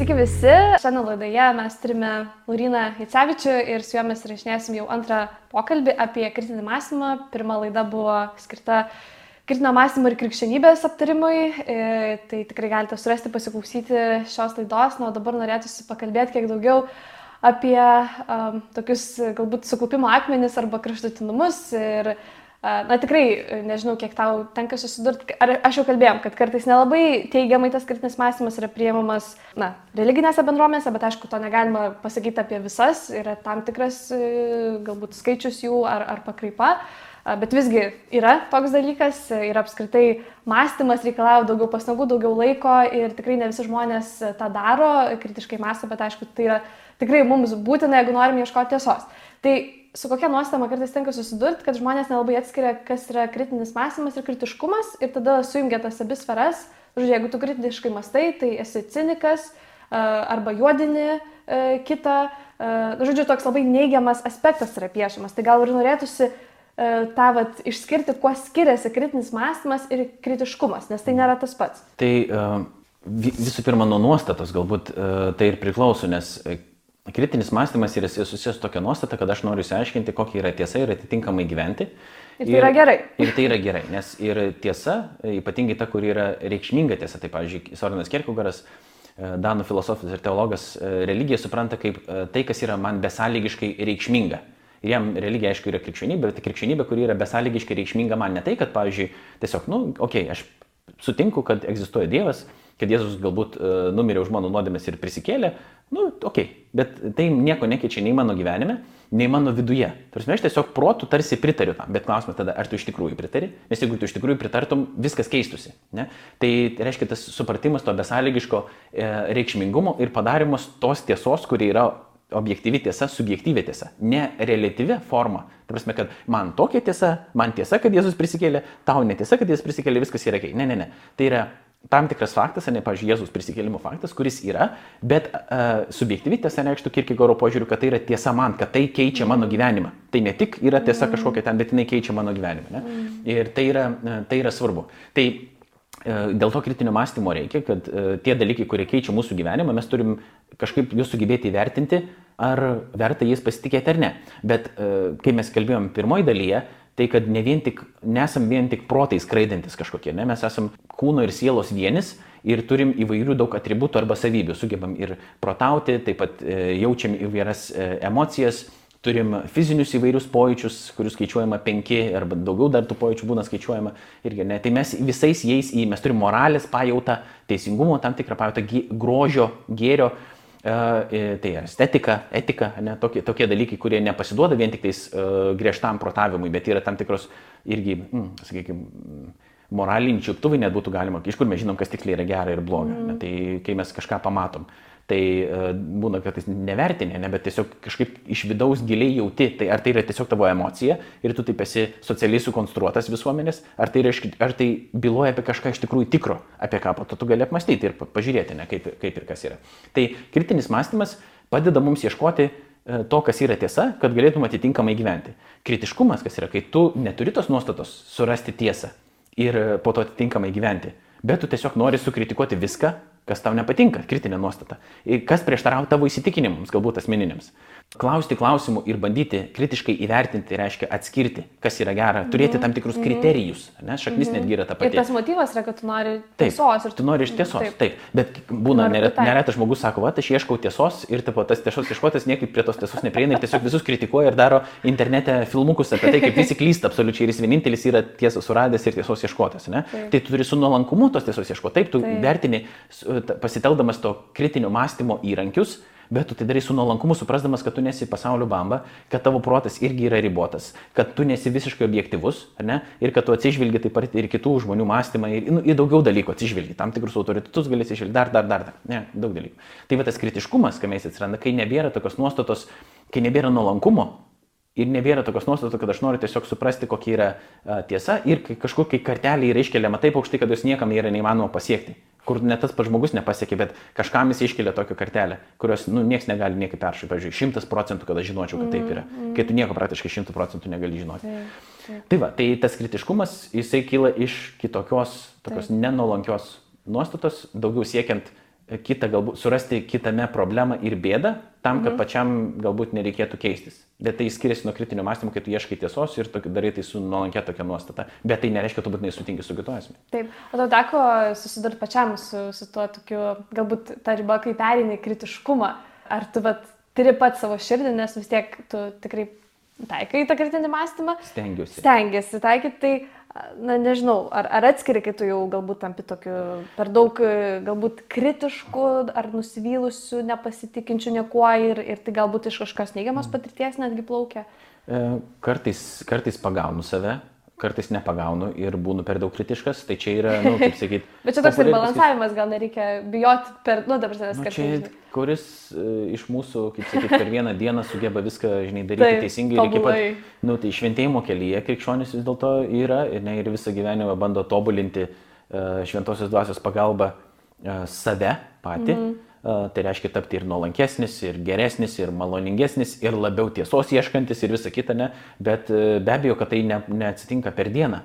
Sveiki visi. Šiandien laidoje mes turime Lauriną Jacevičių ir su juo mes rašinėsim jau antrą pokalbį apie kritinį mąstymą. Pirma laida buvo skirta kritinio mąstymo ir krikščionybės aptarimui. E, tai tikrai galite surasti, pasiklausyti šios laidos. Na, o dabar norėtųsi pakalbėti kiek daugiau apie um, tokius galbūt suklupimo akmenis arba kraštutinumus. Ir, Na tikrai, nežinau, kiek tau tenka susidurti, ar aš jau kalbėjom, kad kartais nelabai teigiamai tas kritinis mąstymas yra priimamas, na, religinėse bendruomenėse, bet aišku, to negalima pasakyti apie visas, yra tam tikras e, galbūt skaičius jų ar, ar pakraipa. Bet visgi yra toks dalykas ir apskritai mąstymas reikalauja daugiau pastangų, daugiau laiko ir tikrai ne visi žmonės tą daro, kritiškai mąsto, bet aišku, tai yra tikrai mums būtina, jeigu norim ieškoti tiesos. Tai su kokia nuostama kartais tenka susidurti, kad žmonės nelabai atskiria, kas yra kritinis mąstymas ir kritiškumas ir tada sujungia tas abi sferas. Žodžiu, jeigu tu kritiškai mastai, tai esi cinikas arba juodini kitą. Žodžiu, toks labai neigiamas aspektas yra piešiamas. Tai gal ir norėtųsi tą vat, išskirti, kuo skiriasi kritinis mąstymas ir kritiškumas, nes tai nėra tas pats. Tai visų pirma, nuo nuostatos galbūt tai ir priklauso, nes kritinis mąstymas yra susijęs su tokia nuostata, kad aš noriu išsiaiškinti, kokia yra tiesa ir atitinkamai gyventi. Ir tai ir, yra gerai. Ir tai yra gerai, nes ir tiesa, ypatingai ta, kuri yra reikšminga tiesa, tai pavyzdžiui, Sorinas Kerkugaras, e, Danų filosofas ir teologas, e, religiją supranta kaip e, tai, kas yra man besąlygiškai reikšminga. Ir jam religija, aišku, yra krikščionybė, bet ta krikščionybė, kuri yra besąlygiškai reikšminga man ne tai, kad, pavyzdžiui, tiesiog, nu, okei, okay, aš sutinku, kad egzistuoja Dievas, kad Jėzus galbūt numirė už mano nuodėmės ir prisikėlė, nu, okei, okay. bet tai nieko nekeičia nei mano gyvenime, nei mano viduje. Tarsi aš tiesiog protų tarsi pritariu tam, bet klausimas tada, ar tu iš tikrųjų pritari, nes jeigu tu iš tikrųjų pritartum, viskas keistusi. Ne? Tai reiškia tas supratimas to besąlygiško e, reikšmingumo ir padarimas tos tiesos, kuri yra objektyvi tiesa, subjektyvi tiesa, ne relatyvi forma. Tai prasme, kad man tokia tiesa, man tiesa, kad Jėzus prisikėlė, tau netiesa, kad Jėzus prisikėlė, viskas yra gerai. Ne, ne, ne. Tai yra tam tikras faktas, ne, pavyzdžiui, Jėzus prisikėlimo faktas, kuris yra, bet uh, subjektyvi tiesa reikštų Kirkigoro požiūriu, kad tai yra tiesa man, kad tai keičia mano gyvenimą. Tai ne tik yra tiesa mm. kažkokia ten, bet jinai keičia mano gyvenimą. Ne? Mm. Ir tai yra, tai yra svarbu. Tai dėl to kritinio mąstymo reikia, kad tie dalykai, kurie keičia mūsų gyvenimą, mes turim kažkaip juos sugebėti įvertinti, ar verta jais pasitikėti ar ne. Bet kai mes kalbėjom pirmoji dalyje, tai kad ne vien tik, nesam vien tik protai skraidantis kažkokie, ne, mes esam kūno ir sielos vienis ir turim įvairių daug atributų arba savybių, sugebam ir protauti, taip pat e, jaučiam įvairias e, emocijas, turim fizinius įvairius pojūčius, kurių skaičiuojama penki arba daugiau dar tų pojūčių būna skaičiuojama irgi, ne, tai mes visais jais į, mes turim moralės pajautą, teisingumo tam tikrą pajautą, grožio, gėrio tai estetika, etika, ne, tokie, tokie dalykai, kurie nepasiduoda vien tik tais uh, griežtam protavimui, bet yra tam tikros irgi, mm, sakykime, moraliniai čiuptuvai net būtų galima, iš kur mes žinom, kas tiksliai yra gera ir bloga. Mm. Ne, tai kai mes kažką pamatom, tai uh, būna kartais nevertinė, ne, bet tiesiog kažkaip iš vidaus giliai jauti, tai ar tai yra tiesiog tavo emocija ir tu taip esi socialiai sukonstruotas visuomenės, ar tai, reiškia, ar tai byloja apie kažką iš tikrųjų tikro, apie ką po to tu gali apmastyti ir pažiūrėti, ne, kaip, kaip ir kas yra. Tai kritinis mąstymas padeda mums ieškoti e, to, kas yra tiesa, kad galėtum atitinkamai gyventi. Kritiškumas, kas yra, kai tu neturi tos nuostatos surasti tiesą ir po to atitinkamai gyventi, bet tu tiesiog nori sukritikuoti viską, kas tau nepatinka, kritinė nuostata, kas prieštarauja tavo įsitikinimams, galbūt asmeniniams. Klausti klausimų ir bandyti kritiškai įvertinti reiškia atskirti, kas yra gera, turėti mhm. tam tikrus mhm. kriterijus, ne, šaknis mm -hmm. netgi yra ta pati. Ir tas motyvas yra, kad tu nori tiesos. Taip, tu nori iš tiesos, taip, taip. bet būna neretas neret žmogus sako, va, aš ieškau tiesos ir taip, tas tiesos ieškotas niekaip prie tos tiesos neprieina ir tiesiog visus kritikuoja ir daro internete filmukus apie tai, kaip visi klysta absoliučiai ir jis vienintelis yra tiesos suradęs ir tiesos ieškotas. Tai tu turi su nuolankumu tos tiesos ieškoti, taip, tu taip. vertini pasiteldamas to kritinio mąstymo įrankius bet tu tai darai su nuolankumu, suprasdamas, kad tu nesi pasaulio bamba, kad tavo protas irgi yra ribotas, kad tu nesi visiškai objektivus, ne, ir kad tu atsižvelgi taip pat ir kitų žmonių mąstymą, ir nu, į daugiau dalykų atsižvelgi, tam tikrus autoritetus gali atsižvelgti, dar, dar, dar, dar, ne, daug dalykų. Tai va tas kritiškumas, kai mes atsiranda, kai nebėra tokios nuostatos, kai nebėra nuolankumo, Ir nebėra tokios nuostatos, kad aš noriu tiesiog suprasti, kokia yra a, tiesa ir kai kažkokia kartelė yra iškeliama taip aukštai, kad jos niekam yra neįmanoma pasiekti kur net tas pats žmogus nepasiekė, bet kažkam jis iškelia tokią kartelę, kurios, nu, niekas negali niekaip peršyti. Pavyzdžiui, šimtas procentų, kad aš žinočiau, kad taip yra. Mm, mm. Kai tu nieko praktiškai šimtų procentų negali žinoti. Taip, taip. Tai va, tai tas kritiškumas, jisai kyla iš kitokios, tokios taip. nenuolankios nuostatos, daugiau siekiant kitą, galbūt surasti kitame problemą ir bėdą, tam, kad mhm. pačiam galbūt nereikėtų keistis. Bet tai skiriasi nuo kritinio mąstymo, kai tu ieškai tiesos ir darai tai su nuolankė tokia nuostata. Bet tai nereiškia, tu būtinai sutinki su kitu asmeniu. Taip, o tau teko susidurti pačiam su, su tuo tokiu, galbūt ta riba, kai perini kritiškumą. Ar tu vat, turi pat savo širdį, nes vis tiek tu tikrai taikai tą kritinį mąstymą? Stengiuosi. Stengiuosi taikyti, tai na nežinau, ar, ar atskiri, kai tu jau galbūt tampi tokiu per daug galbūt kritišku ar nusivylusiu, nepasitikinčiu niekuo ir, ir tai galbūt iš kažkokios neigiamos mm. patirties netgi plaukia? E, kartais, kartais pagaunu save, kartais nepagaunu ir būnu per daug kritiškas, tai čia yra, na, nu, kaip sakyti. Bet čia toks ir balansavimas, gal nereikia bijoti per, nu, dabar savęs kažkaip. Nu, čia, kuris uh, iš mūsų, kaip sakyti, per vieną dieną sugeba viską, žinai, daryti Taip, teisingai ir iki pat, nu, tai šventėjimo kelyje krikščionis vis dėlto yra ir, ne, ir visą gyvenimą bando tobulinti uh, šventosios dvasios pagalba uh, save patį. Mm -hmm Tai reiškia tapti ir nuolankesnis, ir geresnis, ir maloningesnis, ir labiau tiesos ieškantis ir visa kita, ne? bet e, be abejo, kad tai ne, neatsitinka per dieną.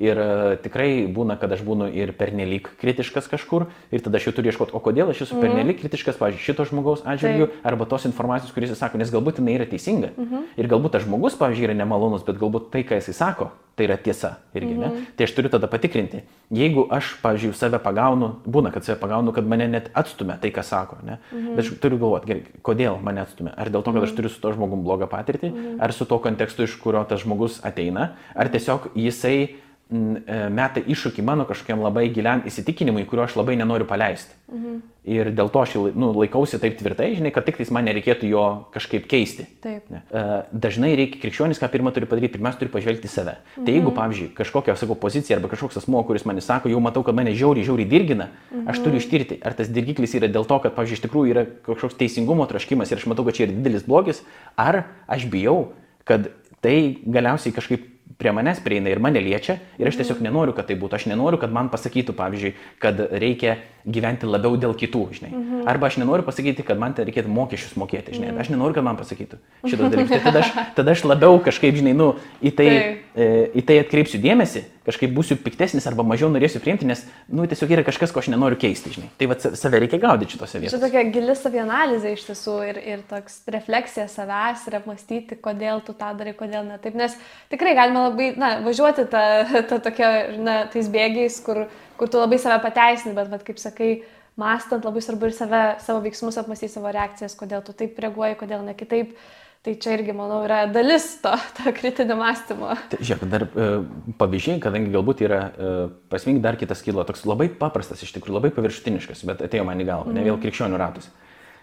Ir uh, tikrai būna, kad aš būnu ir pernelyg kritiškas kažkur ir tada aš jau turiu ieškoti, o kodėl aš esu mm pernelyg kritiškas, pavyzdžiui, šito žmogaus atžvilgiu arba tos informacijos, kuris jis sako, nes galbūt jinai yra teisinga. Mm -hmm. Ir galbūt tas žmogus, pavyzdžiui, yra nemalonus, bet galbūt tai, ką jisai sako, tai yra tiesa irgi, mm -hmm. ne? Mhm. Tai aš turiu tada patikrinti. Jeigu aš, pavyzdžiui, save pagaunu, būna, kad save pagaunu, kad mane net atstumia tai, ką sako, ne? Mm -hmm. Bet aš turiu galvoti, gerai, kodėl mane atstumia. Ar dėl to, kad aš mhm. turiu su to žmogum blogą patirtį, mm -hmm. ar su to kontekstu, iš kurio tas žmogus ateina, ar tiesiog jisai E, meta iššūkį mano kažkokiam labai giliam įsitikinimui, kurio aš labai nenoriu paleisti. Mhm. Ir dėl to aš nu, laikausi taip tvirtai, žinai, kad tik tais man nereikėtų jo kažkaip keisti. Taip. Ne. E, dažnai reikia, krikščionis, ką pirmą turi padaryti, pirmiausia turi pažvelgti į save. Mhm. Tai jeigu, pavyzdžiui, kažkokia, sakau, pozicija arba kažkoks asmo, kuris man sako, jau matau, kad mane žiauriai, žiauriai dirgina, mhm. aš turiu ištirti, ar tas dirgiklis yra dėl to, kad, pavyzdžiui, iš tikrųjų yra kažkoks teisingumo traškimas ir aš matau, kad čia yra didelis blogis, ar aš bijau, kad tai galiausiai kažkaip prie manęs prieina ir mane liečia ir aš tiesiog nenoriu, kad tai būtų. Aš nenoriu, kad man pasakytų, pavyzdžiui, kad reikia gyventi labiau dėl kitų, žinai. Mhm. Arba aš nenoriu pasakyti, kad man tai reikėtų mokesčius mokėti, žinai. Aš nenoriu, kad man pasakytų šitos dalykus. Tai tada aš, tada aš labiau kažkaip, žinai, nu, į tai, tai. E, į tai atkreipsiu dėmesį, kažkaip būsiu piktesnis arba mažiau norėsiu priimti, nes, nu, tiesiog yra kažkas, ko aš nenoriu keisti, žinai. Tai vad save reikia gaudyti šitose vietose. Čia tokia gili savianalizė iš tiesų ir, ir toks refleksija savęs ir apmastyti, kodėl tu tą darai, kodėl ne. Taip, nes tikrai galima labai, na, važiuoti tą, tą tokia, na, tais bėgiais, kur, kur tu labai save pateisini, bet, bet kaip sakai, mąstant labai svarbu ir save, savo veiksmus apmastyti, savo reakcijas, kodėl tu taip reaguoji, kodėl ne kitaip. Tai čia irgi, manau, yra dalis to, to kritinio mąstymo. Tai, žiūrėk, dar e, pavyzdžiai, kadangi galbūt yra e, prasmingi, dar kitas kilo, toks labai paprastas, iš tikrųjų labai paviršutiniškas, bet atėjo man į galvą, mm. ne vėl mhm. krikščionių ratus.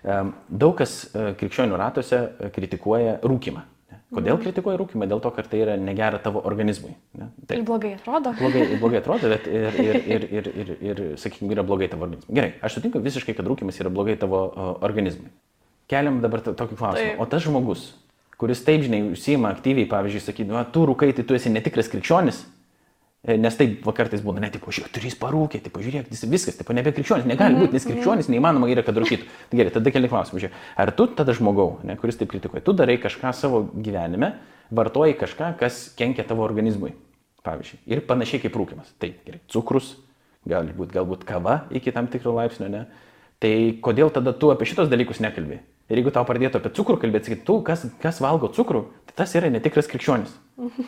E, daug kas e, krikščionių ratuose e, kritikuoja rūkimą. Kodėl mhm. kritikuoja rūkimą? Dėl to, kad tai yra negera tavo organizmui. Ne? Tai ir blogai atrodo. Blogai, blogai atrodo, bet ir, ir, ir, ir, ir, ir sakykime, yra blogai tavo organizmui. Gerai, aš sutinku visiškai, kad rūkimas yra blogai tavo uh, organizmui. Keliam dabar tokį klausimą. Tai. O tas žmogus, kuris taip, žinai, užsima aktyviai, pavyzdžiui, sakyti, nu, tu rūkai, tai tu esi netikras krikščionis, nes taip kartais būna, ne, tipo, žiūrėk, turės parūkė, tipo, žiūrėk, viskas, tipo, nebe krikščionis, negali -hmm. būti, nes krikščionis neįmanoma yra, kad rūkytų. Tai gerai, tada keli klausimai, žiūrėk, ar tu tada žmogau, ne, kuris taip kritikuoja, tu darai kažką savo gyvenime, vartoji kažką, kas kenkia tavo organizmui, pavyzdžiui, ir panašiai kaip rūkimas. Tai gerai, cukrus, gali būti galbūt kava iki tam tikro laipsnio, ne. Tai kodėl tada tu apie šitos dalykus nekalbė? Ir jeigu tau pradėtų apie cukrų kalbėti, sakytų, tu, kas, kas valgo cukrų, tai tas yra netikras krikščionis.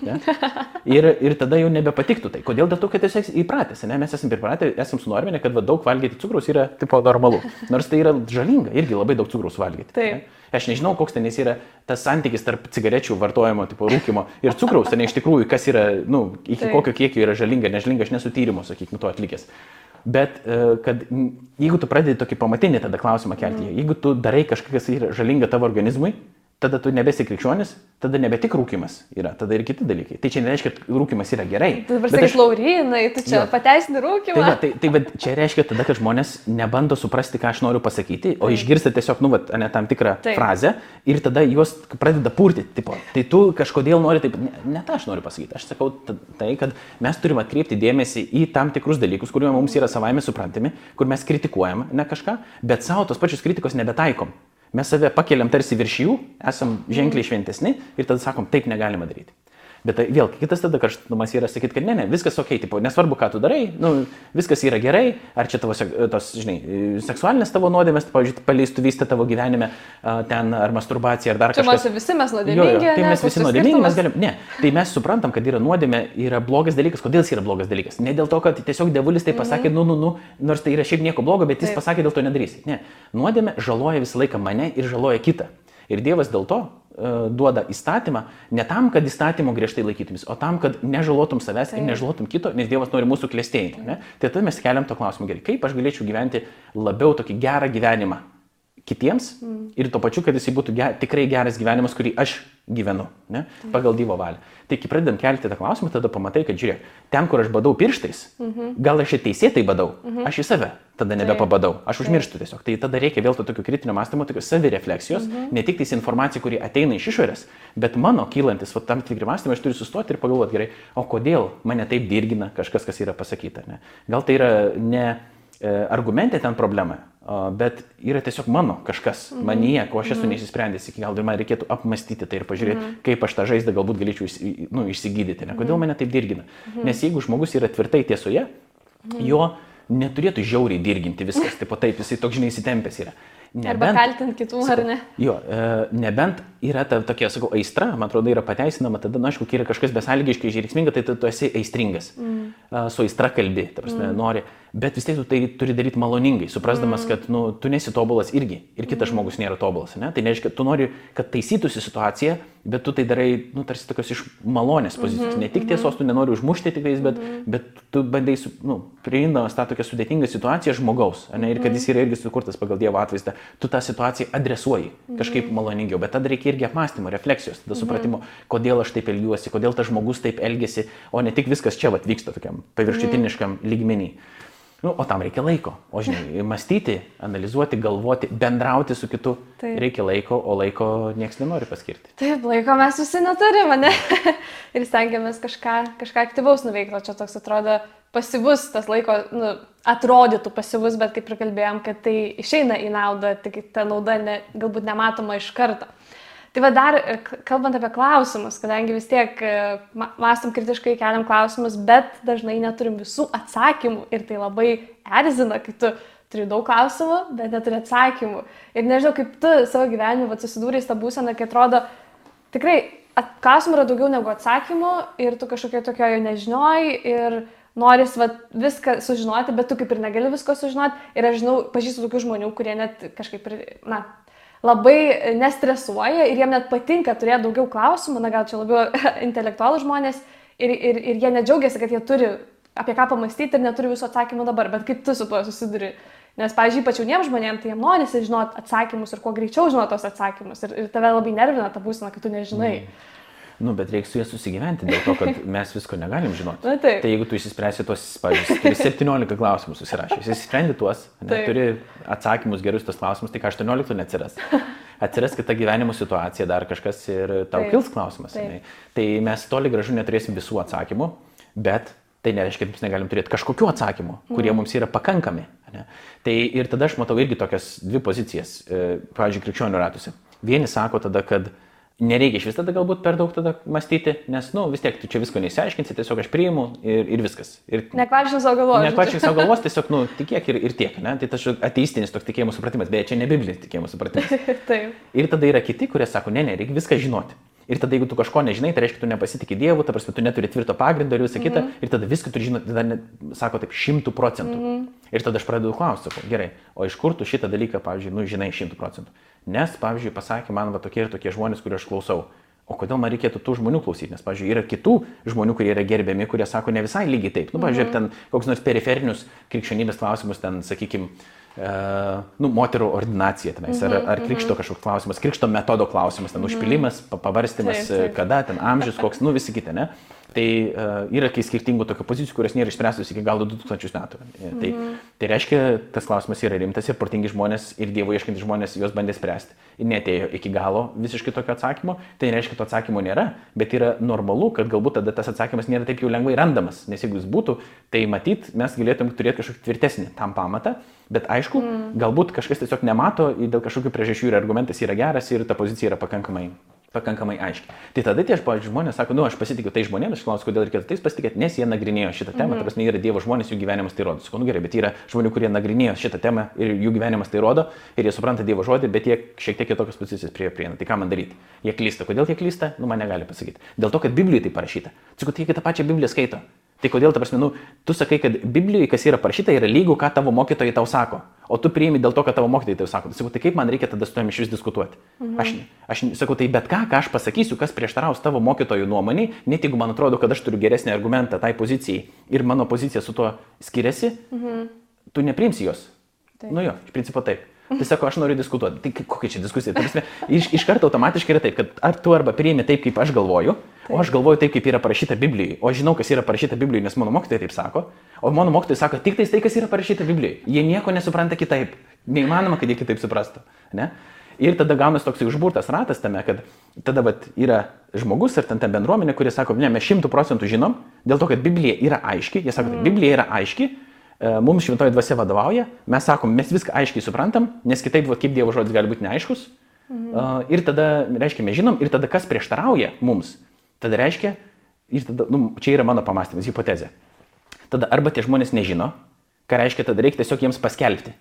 Ja? Ir, ir tada jau nebepatiktų tai. Kodėl? Dėl to, kad tiesiog įpratęs, ne? mes esame pripratę, esame sunorminę, kad va, daug valgyti cukrus yra tipo normalu. Nors tai yra žalinga, irgi labai daug cukrus valgyti. Taip. Ne? Aš nežinau, koks ten yra tas santykis tarp cigarečių vartojimo, tipo rūkimo ir cukraus, ten iš tikrųjų, kas yra, na, nu, iki Taip. kokio kiekio yra žalinga, nežalinga, aš nesu tyrimo, sakykime, to atlikęs. Bet e, kad jeigu tu pradedi tokį pamatinį tada klausimą kelti, mm. jeigu tu darai kažką, kas yra žalinga tavo organizmui, tada tu nebesi krikščionis, tada nebe tik rūkimas yra, tada ir kiti dalykai. Tai čia nereiškia, kad rūkimas yra gerai. Tu dabar sakai, aš... Laurinai, tu čia pateisini rūkimą. Tai, va, tai, tai va, čia reiškia tada, kad žmonės nebando suprasti, ką aš noriu pasakyti, o išgirsta tiesiog, nu, va, ne tam tikrą Taip. frazę ir tada juos pradeda purtyti. Tipo, tai tu kažkodėl nori taip, ne, ne tą aš noriu pasakyti. Aš sakau tai, kad mes turime atkreipti dėmesį į tam tikrus dalykus, kurie mums yra savaime suprantami, kur mes kritikuojam ne kažką, bet savo tos pačios kritikos nebetaikom. Mes save pakeliam tarsi virš jų, esam ženkliai šventesni ir tada sakom, taip negalima daryti. Bet tai vėl kitas tada karštumas yra sakyti, kad ne, ne, viskas ok, tipo, nesvarbu, ką tu darai, nu, viskas yra gerai, ar čia tavo, tos, žinai, seksualinės tavo nuodėmės, pavyzdžiui, paleistų vystę tavo gyvenime, ten, ar masturbacija, ar dar kažkas. Čia mes visi mes nuodėmingi. Tai mes visi nuodėmingi, mes galim, ne, tai mes suprantam, kad yra nuodėmė, yra blogas dalykas, kodėl jis yra blogas dalykas. Ne dėl to, kad tiesiog devulis tai pasakė, mm -hmm. nu, nu, nu, nors tai yra šiaip nieko blogo, bet jis Taip. pasakė, dėl to nedarysi. Ne, nuodėmė žaloja visą laiką mane ir žaloja kitą. Ir Dievas dėl to duoda įstatymą ne tam, kad įstatymo griežtai laikytumės, o tam, kad nežalotum savęs ir nežalotum kito, nes Dievas nori mūsų klėstėjimo. Tai tada mes keliam to klausimą gerai, kaip aš galėčiau gyventi labiau tokį gerą gyvenimą kitiems mm. ir tuo pačiu, kad jisai būtų ger, tikrai geras gyvenimas, kurį aš gyvenu, ne, pagal Dievo valią. Tai kai pradedam kelti tą klausimą, tada pamatai, kad žiūrėk, ten, kur aš badau pirštais, mm -hmm. gal aš ir teisėtai badau, mm -hmm. aš į save tada nebepabadau, aš užmirštu tiesiog. Tai tada reikia vėl to tokio kritinio mąstymo, tokios savirefleksijos, mm -hmm. ne tik tais informacija, kuri ateina iš išorės, bet mano kylantis, va, tam tikri mąstymai, aš turiu sustoti ir pagalvoti gerai, o kodėl mane taip dirgina kažkas, kas yra pasakyta. Ne? Gal tai yra ne e, argumentė ten problema, bet yra tiesiog mano kažkas, mhm. manyje, ko aš esu mhm. neįsisprendęs iki galo ir man reikėtų apmastyti tai ir pažiūrėti, mhm. kaip aš tą žaizdą galbūt galėčiau nu, išsigydyti, ne? kodėl mhm. mane taip dirgina. Mhm. Nes jeigu žmogus yra tvirtai tiesoje, mhm. jo neturėtų žiauriai dirginti viskas, taip pat taip, jisai toks žinai įsitempęs yra. Nebent, Arba kaltinti kitų, ar ne? Jo, e, nebent yra ta tokia, sakau, aistra, man atrodo, yra pateisinama, tada, na, aišku, kai yra kažkas besąlygiškai žingsminga, tai tu, tu esi aistringas. Mm. Su aistra kalbi, ta prasme, mm. nori bet vis tiek tu tai turi daryti maloningai, suprasdamas, mm. kad nu, tu nesi tobulas irgi ir kitas mm. žmogus nėra tobulas. Ne? Tai nereiškia, tu nori, kad taisytųsi situacija, bet tu tai darai, nu, tarsi tokios iš malonės pozicijos. Mm -hmm. Ne tik tiesos, tu nenori užmušti tikrais, bet, mm -hmm. bet tu bandai, nu, prieindamas tą tokią sudėtingą situaciją žmogaus, ne? ir kad jis yra irgi sukurtas pagal Dievo atvaizdą, tu tą situaciją adresuoji kažkaip maloningiau, bet tada reikia irgi apmąstymo, refleksijos, tada supratimo, -hmm. kodėl aš taip elgiuosi, kodėl tas žmogus taip elgesi, o ne tik viskas čia vat, vyksta tokiam paviršutiniškam -hmm. lygmenį. Nu, o tam reikia laiko. O žinai, mąstyti, analizuoti, galvoti, bendrauti su kitu. Taip. Reikia laiko, o laiko niekas nenori paskirti. Taip, laiko mes visi neturime, ne? ir stengiamės kažką, kažką aktyvaus nuveikti. O čia toks atrodo pasivus, tas laiko, nu, atrodytų pasivus, bet kaip ir kalbėjom, kad tai išeina į naudą, tik ta nauda ne, galbūt nematoma iš karto. Tai va dar, e, kalbant apie klausimus, kadangi vis tiek e, mąstam kritiškai, keliam klausimus, bet dažnai neturim visų atsakymų ir tai labai erzina, kai tu turi daug klausimų, bet neturi atsakymų. Ir nežinau, kaip tu savo gyvenime su tą būseną, kai atrodo, tikrai klausimų yra daugiau negu atsakymų ir tu kažkokia tokio jau nežinioji ir noris va, viską sužinoti, bet tu kaip ir negali visko sužinoti. Ir aš žinau, pažįstu tokių žmonių, kurie net kažkaip, ir, na, labai nestresuoja ir jiem net patinka turėti daugiau klausimų, na gal čia labiau intelektualų žmonės ir, ir, ir jie nedžiaugiasi, kad jie turi apie ką pamastyti ir neturi visų atsakymų dabar, bet kaip tu su tuo susiduri? Nes, pavyzdžiui, ypač jauniems žmonėms, tai jiems norisi žinoti atsakymus ir kuo greičiau žinoti tos atsakymus. Ir, ir tave labai nervina ta būsena, kad tu nežinai. Mm. Nu, bet reikia su jais susigyventi dėl to, kad mes visko negalim žinoti. Na, taip. tai jeigu tu išsispręsi tuos, pavyzdžiui, turi 17 klausimų susirašęs, išsisprendi tuos, ne, turi atsakymus gerus tos klausimus, tai ką 18 neatsiras. Atsiras kita gyvenimo situacija, dar kažkas ir tau taip. kils klausimas. Taip. Tai mes toli gražu neturėsim visų atsakymų, bet tai nereiškia, kad mes negalim turėti kažkokių atsakymų, kurie mm. mums yra pakankami. Ne? Tai ir tada aš matau irgi tokias dvi pozicijas, e, pavyzdžiui, krikščionių ratuose. Vieni sako tada, kad nereikia iš vis tada galbūt per daug tada mąstyti, nes, nu, vis tiek tu čia visko neįsiaiškinsi, tiesiog aš priimu ir, ir viskas. Ir, nekvaršink savo galvos. Nekvaršink savo galvos, tiesiog, nu, tikėk ir, ir tiek, ne? Tai tas ateistinis toks tikėjimo supratimas, beje, čia ne biblinis tikėjimo supratimas. Taip. Ir tada yra kiti, kurie sako, ne, ne, reikia viską žinoti. Ir tada, jeigu tu kažko nežinai, tai reiškia, tu nepasitikė Dievu, ta prasme, tu neturi tvirto pagrindo ir visą mm -hmm. kitą. Ir tada viską turi žinoti, tada net, sako taip, šimtų procentų. Mm -hmm. Ir tada aš pradedu klausti, sakau, gerai, o iš kur tu šitą dalyką, pavyzdžiui, nu, žinai šimtų procentų. Nes, pavyzdžiui, pasakė man va tokie ir tokie žmonės, kuriuos aš klausau. O kodėl man reikėtų tų žmonių klausyti? Nes, pavyzdžiui, yra kitų žmonių, kurie yra gerbiami, kurie sako ne visai lygiai taip. Nu, pavyzdžiui, -hmm. ten koks nors periferinius krikščionybės klausimus, ten, sakykime, uh, nu, moterų ordinacija tenais, ar, mhm, ar krikšto mhm. kažkoks klausimas, krikšto metodo klausimas, ten mhm. užpilimas, taip. kada, ten amžius, koks, nu, visi kiti, ne? Tai uh, yra kai skirtingų tokių pozicijų, kurios nėra išspręstos iki gal 2000 metų. E, tai, mm. tai reiškia, tas klausimas yra rimtas ir protingi žmonės ir Dievo ieškantys žmonės juos bandė spręsti. Ir netėjo iki galo visiškai tokio atsakymo. Tai nereiškia, to atsakymo nėra, bet yra normalu, kad galbūt tada tas atsakymas nėra taip jau lengvai randamas. Nes jeigu jis būtų, tai matyt, mes galėtum turėti kažkokį tvirtesnį tam pamatą. Bet aišku, mm. galbūt kažkas tiesiog nemato ir dėl kažkokių priežasčių ir argumentas yra geras ir ta pozicija yra pakankamai pakankamai aiškiai. Tai tada tie žmonės sako, nu aš pasitikiu tai žmonėmis, aš klausiu, kodėl reikėtų tais pasitikėti, nes jie nagrinėjo šitą temą, mm -hmm. prasme, yra Dievo žmonės, jų gyvenimas tai rodo. Sakau, nu gerai, bet yra žmonių, kurie nagrinėjo šitą temą ir jų gyvenimas tai rodo ir jie supranta Dievo žodį, bet jie šiek tiek kitokios pozicijas prie prieina. Tai ką man daryti? Jie klysta. Kodėl jie klysta? Nu man negali pasakyti. Dėl to, kad Biblijoje tai parašyta. Sakau, tai jie tą pačią Bibliją skaito. Tai kodėl, ta prasme, nu, tu sakai, kad Biblijoje, kas yra parašyta, yra lygu, ką tavo mokytojai tau sako, o tu priimi dėl to, kad tavo mokytojai tau sako. Tai sakau, tai kaip man reikia tada su tavimi iš vis diskutuoti? Mhm. Aš, aš sakau, tai bet ką, ką aš pasakysiu, kas prieštaraus tavo mokytojų nuomonį, net jeigu man atrodo, kad aš turiu geresnį argumentą tai pozicijai ir mano pozicija su tuo skiriasi, mhm. tu nepriimsi jos. Taip. Nu jo, iš principo taip. Tai sako, aš noriu diskutuoti. Tai kokia čia diskusija? Prasme, iš, iš karto automatiškai yra taip, kad ar tu arba priimi taip, kaip aš galvoju, taip. o aš galvoju taip, kaip yra parašyta Biblijoje, o aš žinau, kas yra parašyta Biblijoje, nes mano mokytojai taip sako, o mano mokytojai sako tik tai, kas yra parašyta Biblijoje. Jie nieko nesupranta kitaip. Neįmanoma, kad jie kitaip suprastų. Ne? Ir tada gaunasi toks užburtas ratas tame, kad tada vat, yra žmogus ir ten ta bendruomenė, kuris sako, ne, mes šimtų procentų žinom, dėl to, kad Biblija yra aiški, jie sako, mm. Biblija yra aiški, E, mums šventoji dvasia vadovauja, mes sakom, mes viską aiškiai suprantam, nes kitaip, va, kaip Dievo žodis gali būti neaiškus. Uh, ir tada, reiškia, mes žinom, ir tada kas prieštarauja mums, tada reiškia, tada, nu, čia yra mano pamastymas, hipotezė. Tada arba tie žmonės nežino, ką reiškia, tada reikia tiesiog jiems paskelbti.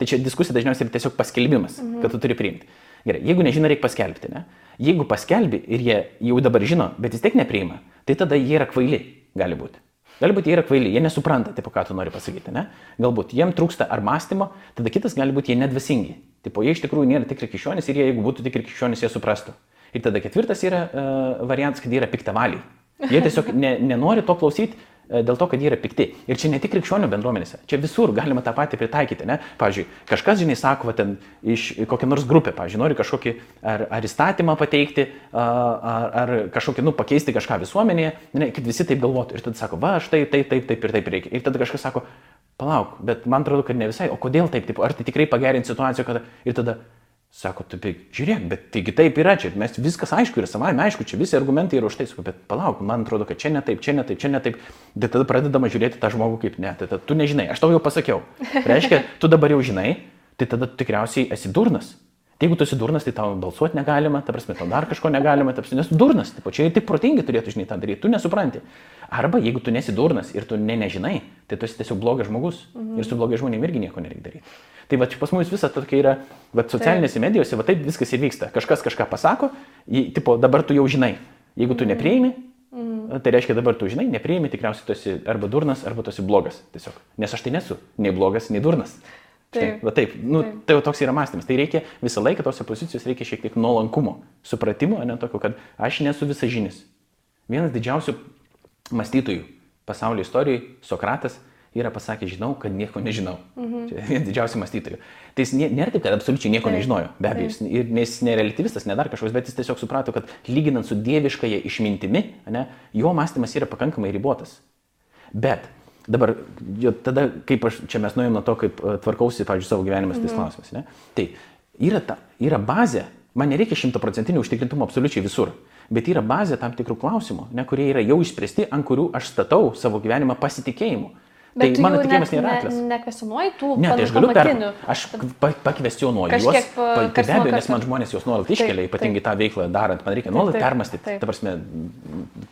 Tai čia diskusija dažniausiai yra tiesiog paskelbimas, mhm. kad tu turi priimti. Gerai, jeigu nežino, reikia paskelbti, ne? Jeigu paskelbi ir jie jau dabar žino, bet vis tiek nepriima, tai tada jie yra kvaili, gali būti. Galbūt jie yra kvaili, jie nesupranta, tipo, ką tu nori pasakyti, ne? Galbūt jiem trūksta ar mąstymo, tada kitas gali būti jie nedvasingi. Tipo, jie iš tikrųjų nėra tikri krikščionys ir jie, jeigu būtų tikri krikščionys, jie suprastų. Ir tada ketvirtas yra uh, variantas, kad jie yra piktavaliai. Jie tiesiog ne, nenori to klausyti, E, dėl to, kad jie yra pikti. Ir čia ne tik krikščionių bendruomenėse, čia visur galima tą patį pritaikyti. Ne? Pavyzdžiui, kažkas, žinai, sako, va, ten iš kokią nors grupę, pavyzdžiui, nori kažkokį ar, ar įstatymą pateikti, ar, ar kažkokį, nu, pakeisti kažką visuomenėje, ne, kad visi taip galvotų. Ir tada sako, va, štai taip, taip, taip ir taip reikia. Ir tada kažkas sako, palauk, bet man atrodo, kad ne visai, o kodėl taip, taip, ar tai tikrai pagerins situaciją, kad ir tada Sako, tu tai žiūrėk, bet taigi taip yra čia, mes viskas aišku ir savai, aišku, čia visi argumentai yra už tai, sakau, bet palauk, man atrodo, kad čia ne taip, čia ne taip, čia ne taip. Bet tada pradedama žiūrėti tą žmogų kaip ne, tai tu nežinai, aš tau jau pasakiau. Reiškia, tu dabar jau žinai, tai tada tikriausiai esi durnas. Jeigu tu esi durnas, tai tau balsuoti negalima, ta prasme, tau dar kažko negalima, ta prasme, nes durnas, tai pačiai tik protingi turėtų žinai tą daryti, tu nesupranti. Arba jeigu tu nesi durnas ir tu ne nežinai, tai tu esi tiesiog blogas žmogus mhm. ir su blogai žmonėmis irgi nieko nereikia daryti. Tai va, pas mus visa tokia yra, va, socialinėse taip. medijose, va taip viskas ir vyksta. Kažkas kažką pasako, jį, tipo, dabar tu jau žinai. Jeigu tu mhm. nepriimi, mm. tai reiškia dabar tu žinai, nepriimi, tikriausiai tu esi arba durnas, arba tu esi blogas. Tiesiog. Nes aš tai nesu nei blogas, nei durnas. Taip, va taip, nu, taip. tai jau toks yra mąstymas. Tai reikia visą laiką tose pozicijos reikia šiek tiek nuolankumo, supratimo, ne tokio, kad aš nesu visažinis. Vienas didžiausių mąstytojų pasaulio istorijoje, Sokratas, yra pasakęs, žinau, kad nieko nežinau. Mhm. Čia vienas didžiausių mąstytojų. Tai jis nėra taip, kad absoliučiai nieko taip. nežinojo, be abejo, jis, ir, nes jis nerelativistas, ne dar kažkoks, bet jis tiesiog suprato, kad lyginant su dieviškąja išmintimi, ne, jo mąstymas yra pakankamai ribotas. Bet Dabar, jo, tada, kaip aš, čia mes nuėjom nuo to, kaip uh, tvarkausi, pavyzdžiui, savo gyvenimą su tais mhm. klausimais. Ne? Tai yra, ta, yra bazė, man nereikia šimtaprocentinio užtikrintumo absoliučiai visur, bet yra bazė tam tikrų klausimų, ne, kurie yra jau išspręsti, ant kurių aš statau savo gyvenimą pasitikėjimu. Bet tai mano tikėjimas nėra atlas. Ne, nekvesionuoji tų ne, tai aš galiu per, aš pakvestionuoju juos. Tai be abejo, nes man žmonės juos nuolat iškelia, ypatingai tą veiklą darant, man reikia nuolat permastyti. Ta prasme,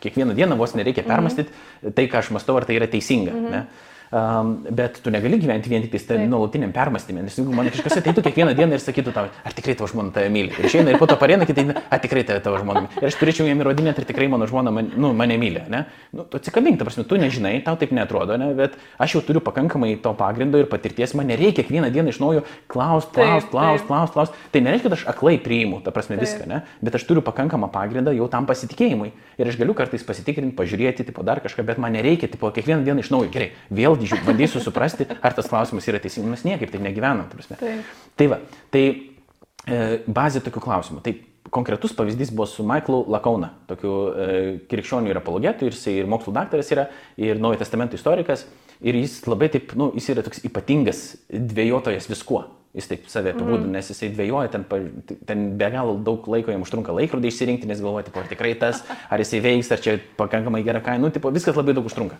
kiekvieną dieną vos nereikia mhm. permastyti mm -hmm. tai, ką aš mastau, ar tai yra teisinga. Mm -hmm. Um, bet tu negali gyventi vien tik tai nuolatiniam permastymė, nes jeigu man kažkas ateitų kiekvieną dieną ir sakytų tau, ar tikrai tavo žmona tave myli. Ir išeina ir po to pareina kitai, ar tikrai tave tavo žmona. Ir aš turėčiau jam įrodinėti, ar tikrai mano žmona man, nu, mane myli. Ne? Nu, tu atsikabink, ta prasme, tu nežinai, tau taip netrodo, ne? bet aš jau turiu pakankamai to pagrindo ir patirties, man nereikia kiekvieną dieną iš naujo klaust, klaust, klaust, klaust, klaust. Tai nereiškia, kad aš aklai priimu, ta prasme, taip. viską, ne? bet aš turiu pakankamą pagrindą jau tam pasitikėjimui. Ir aš galiu kartais pasitikrinti, pažiūrėti, tipo, dar kažką, bet man nereikia, tipo, kiekvieną dieną iš naujo, gerai, vėl bandysiu suprasti ar tas klausimas yra teisingas. Mes niekaip tai negyvenam. Tai, tai va, tai e, bazė tokių klausimų. Tai konkretus pavyzdys buvo su Michaelu Lakauna, tokiu e, krikščionių ir apologetu, ir jis ir mokslo daktaras yra, ir Naujojo testamento istorikas. Ir jis labai taip, nu, jis yra toks ypatingas dviejotojas viskuo. Jis taip save apibūdina, mm. nes jisai dviejoja, ten, ten be galo daug laiko jam užtrunka laikrodį išsirinkti, nes galvoja, tipo, ar tikrai tas, ar jisai veiks, ar čia pakankamai gera kaina, nu, tipo, viskas labai daug užtrunka.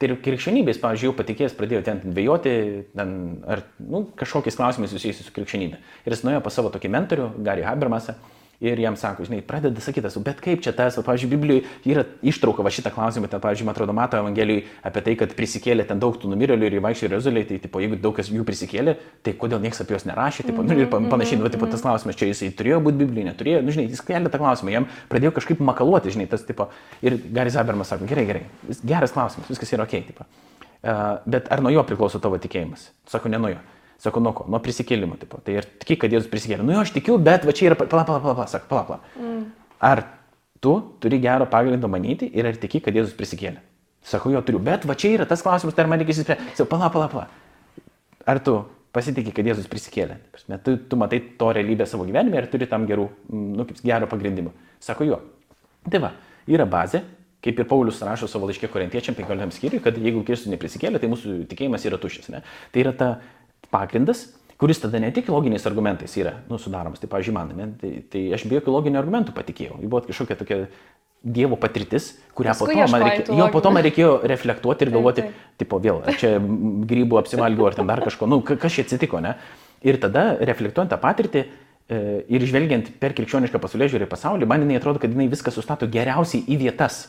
Tai ir krikščionybės, pavyzdžiui, jau patikėjęs pradėjo ten dvėjoti, ten, ar nu, kažkokiais klausimais susijusiais su krikščionybė. Ir jis nuėjo pas savo tokį mentorių, Gary Habermasą, ir jam sako, žinai, pradeda sakyti, bet kaip čia tas, pavyzdžiui, Biblijoje yra ištrauka va šitą klausimą, ten, pavyzdžiui, man atrodo, mato Evangelijoje apie tai, kad prisikėlė ten daug tų numirėlių ir įvaikščiai rezoliai, tai, tipo, jeigu daug kas jų prisikėlė, tai kodėl niekas apie juos nerašė, tipo, nu, ir panašiai, nu, tipo, tas klausimas, čia jisai turėjo būti Biblijoje, neturėjo, nu, žinai, jis kelia tą klausimą, jam pradėjo kažkaip makaluoti, žinai, tas, tipo, ir Garis Abermas sako, gerai, gerai, geras klausimas, viskas yra ok, tipo. Uh, bet ar nuo jo priklauso tavo tikėjimas? Sako, ne nuo jo. Sako, nuo ko? Nuo prisikėlimo. Tipo. Tai ir tiki, kad Jėzus prisikėlė. Nu jo, aš tikiu, bet va čia yra, pala, pala, pala, pala, sako, pala, pala. Mm. Ar tu turi gero pagrindo manyti ir ar tiki, kad Jėzus prisikėlė? Sako, jo turiu, bet va čia yra tas klausimas, tai ar man reikia įsispręsti. Sako, pala, pala, pala. Ar tu pasitikė, kad Jėzus prisikėlė? Tu, tu matai to realybę savo gyvenime ir turi tam gerų, nu, kaip gero pagrindimo. Sako, jo. Tai va, yra bazė, Kaip ir Paulius rašo savo laiškė korintiečiam 15 skyriui, kad jeigu Kristus neprisikėlė, tai mūsų tikėjimas yra tuščias. Ne? Tai yra ta pagrindas, kuris tada ne tik loginiais argumentais yra nu, sudaromas. Tai, pavyzdžiui, man, ne, tai, tai aš be jokių loginių argumentų patikėjau. Tai buvo kažkokia tokia Dievo patirtis, kurią po to, man reikėjo, jo, po to man reikėjo reflektuoti ir galvoti, taip, taip. tipo, vėl, ar čia grybų apsivalgiau, ar ten dar kažko, nu, kas čia atsitiko, ne? Ir tada, reflektuojant tą patirtį e, ir žvelgiant per krikščionišką pasaulio žiūrį pasaulį, man jinai atrodo, kad jinai viską sustato geriausiai į vietas.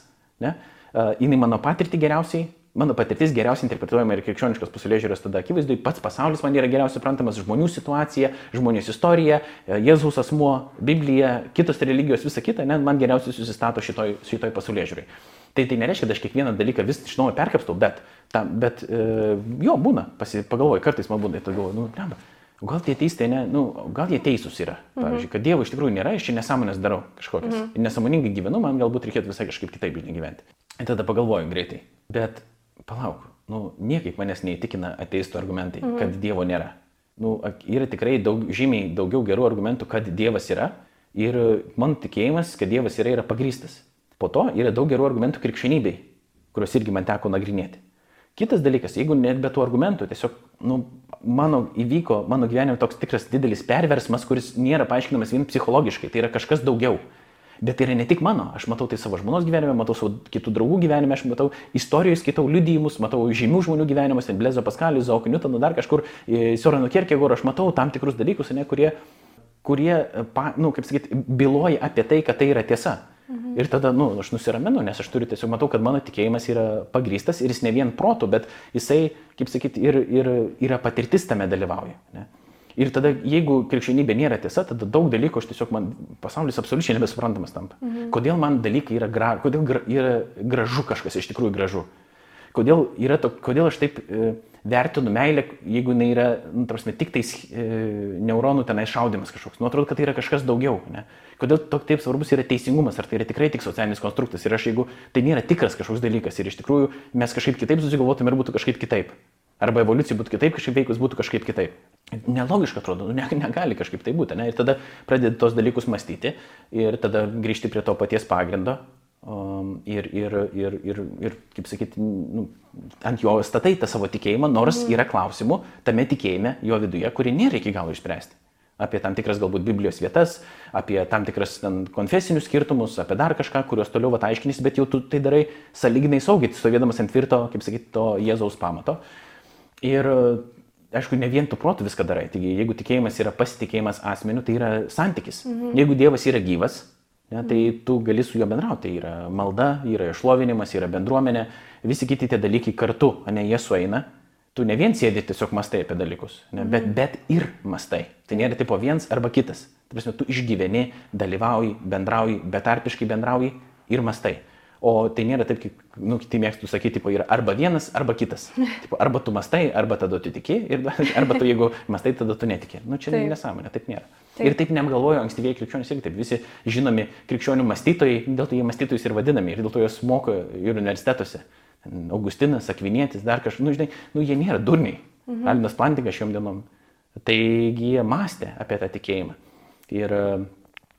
Ne? Uh, jinai mano patirtį geriausiai mano patirtis geriausiai interpretuojama ir krikščioniškos pasaulėžiūros tada akivaizdui, pats pasaulis man yra geriausiai suprantamas, žmonių situacija, žmonės istorija, e, Jėzaus asmuo, Biblija, kitos religijos, visa kita, ne, man geriausiai susistato šitoj, šitoj pasaulėžiūrai. Tai tai nereiškia, kad aš kiekvieną dalyką vis iš naujo perkapstau, bet, ta, bet e, jo, būna, pagalvoju, kartais man būna, tai galvoju, nu, blemba, gal tie teistai, ne, nu, gal jie teisūs yra. Mhm. Pavyzdžiui, kad Dievo iš tikrųjų nėra, aš čia nesąmonės darau kažkokias. Mhm. Ir nesąmoningai gyvenu, man galbūt reikėtų visai kažkaip kitaip gyventi. Ir tada pagalvoju greitai. Bet palauk, nu, niekaip manęs neįtikina ateistų argumentai, mhm. kad Dievo nėra. Nu, yra tikrai daug, žymiai daugiau gerų argumentų, kad Dievas yra ir mano tikėjimas, kad Dievas yra, yra pagrystas. Po to yra daug gerų argumentų krikščionybei, kuriuos irgi man teko nagrinėti. Kitas dalykas, jeigu net be tų argumentų, tiesiog nu, mano įvyko, mano gyvenime toks tikras didelis perversmas, kuris nėra paaiškinamas vien psichologiškai, tai yra kažkas daugiau. Bet tai yra ne tik mano, aš matau tai savo žmonos gyvenime, matau savo kitų draugų gyvenime, aš matau istorijos, skaitau liudijimus, matau žymių žmonių gyvenimus, Blezo Paskalius, Zaukų Newtoną, dar kažkur, Siorano Kierkegor, aš matau tam tikrus dalykus, ne, kurie, kurie pa, nu, kaip sakyti, byloja apie tai, kad tai yra tiesa. Mhm. Ir tada, nu, aš nusiraminu, nes aš turiu tiesiog matau, kad mano tikėjimas yra pagrystas ir jis ne vien protų, bet jisai, kaip sakyti, ir, ir yra patirtis tame dalyvauja. Ne? Ir tada, jeigu krikščionybė nėra tiesa, tada daug dalykų aš tiesiog man pasaulis absoliučiai nebesuprantamas tampa. Mhm. Kodėl man dalykai yra, gra, kodėl gra, yra gražu kažkas iš tikrųjų gražu. Kodėl, to, kodėl aš taip e, vertinu meilę, jeigu jinai yra, nu, tarsi, tik tais e, neuronų tenai šaudimas kažkoks. Nu, atrodo, kad tai yra kažkas daugiau. Ne? Kodėl tok, taip svarbus yra teisingumas, ar tai yra tikrai tik socialinis konstruktas. Ir aš, jeigu tai nėra tikras kažkoks dalykas ir iš tikrųjų mes kažkaip kitaip susigalvotume ir būtų kažkaip kitaip. Arba evoliucija būtų kitaip, kažkaip veikus būtų kažkaip kitaip. Nelogiška atrodo, nu, ne, negali kažkaip tai būti. Ne? Ir tada pradedi tos dalykus mąstyti ir tada grįžti prie to paties pagrindo um, ir, ir, ir, ir, ir, kaip sakyti, nu, ant jo statai tą savo tikėjimą, nors mhm. yra klausimų tame tikėjime, jo viduje, kurį nėra iki galo išspręsti. Apie tam tikras galbūt Biblijos vietas, apie tam tikras ten, konfesinius skirtumus, apie dar kažką, kuriuos toliau va aiškinys, bet jau tu tai darai saliginai saugiai, stovėdamas ant tvirto, kaip sakyti, to Jėzaus pamato. Ir aišku, ne vien tu protų viską darai. Taigi, jeigu tikėjimas yra pasitikėjimas asmeniu, tai yra santykis. Mhm. Jeigu Dievas yra gyvas, ne, tai mhm. tu gali su juo bendrauti. Tai yra malda, yra išlovinimas, yra bendruomenė, visi kiti tie dalykai kartu, ne jie sueina. Tu ne vien sėdi tiesiog mastai apie dalykus, ne, mhm. bet, bet ir mastai. Tai nėra tipo viens arba kitas. Tai prasme, tu išgyveni, dalyvauji, bendrauji, betarpiškai bendrauji ir mastai. O tai nėra taip, kaip, nu, kiti mėgstų sakyti, tipo, yra arba vienas, arba kitas. Tipo, arba tu mastai, arba tada tu tiki, ir, arba tu jeigu mastai, tada tu netiki. Nu, čia taip. nesąmonė, taip nėra. Taip. Ir taip neapgalvojo ankstyvieji krikščionys irgi taip. Visi žinomi krikščionių mąstytojai, dėl to jie mąstytojais ir vadinami, ir dėl to juos moko ir universitetuose. Augustinas, Akvinėtis, dar kažkas, nu, žinai, nu, jie nėra durniai. Mhm. Alinas Plantikas šiom dienom. Taigi jie mąstė apie tą tikėjimą. Ir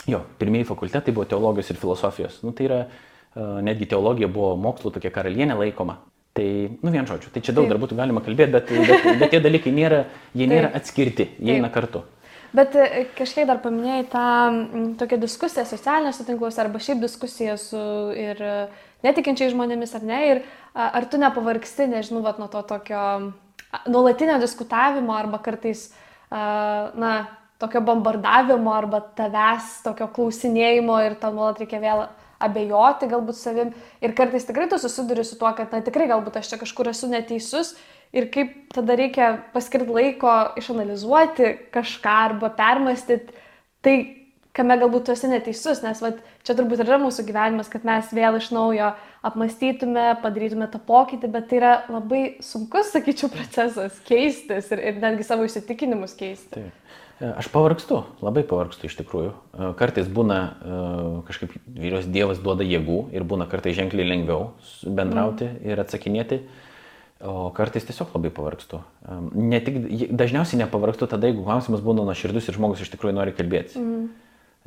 jo, pirmieji fakultetai buvo teologijos ir filosofijos. Nu, tai yra netgi teologija buvo mokslo tokia karalienė laikoma. Tai, nu vien žodžiu, tai čia daug Taip. dar būtų galima kalbėti, bet, bet, bet tie dalykai nėra, jie nėra Taip. atskirti, jie eina kartu. Bet e, kažkiek dar paminėjai tą tokią diskusiją socialiniuose tinkluose arba šiaip diskusiją su ir e, netikinčiai žmonėmis ar ne. Ir ar tu nepavargsti, nežinau, vat, nuo to tokio nuolatinio diskutavimo arba kartais, na, tokio bombardavimo arba tavęs tokio klausinėjimo ir tau nuolat reikia vėl abejoti galbūt savim. Ir kartais tikrai tu susiduri su tuo, kad na, tikrai galbūt aš čia kažkur esu neteisus ir kaip tada reikia paskirti laiko išanalizuoti kažką arba permastyti tai, kame galbūt tu esi neteisus, nes vat, čia turbūt yra mūsų gyvenimas, kad mes vėl iš naujo apmastytume, padarytume tą pokytį, bet tai yra labai sunkus, sakyčiau, procesas keistis ir, ir netgi savo įsitikinimus keisti. Taip. E, aš pavargstu, labai pavargstu iš tikrųjų. E, kartais būna e, kažkaip vyrios dievas duoda jėgų ir būna kartais ženkliai lengviau bendrauti mm. ir atsakinėti, o kartais tiesiog labai pavargstu. Ne tik, dažniausiai nepavargstu tada, jeigu klausimas būna nuoširdus ir žmogus iš tikrųjų nori kalbėti. Mm.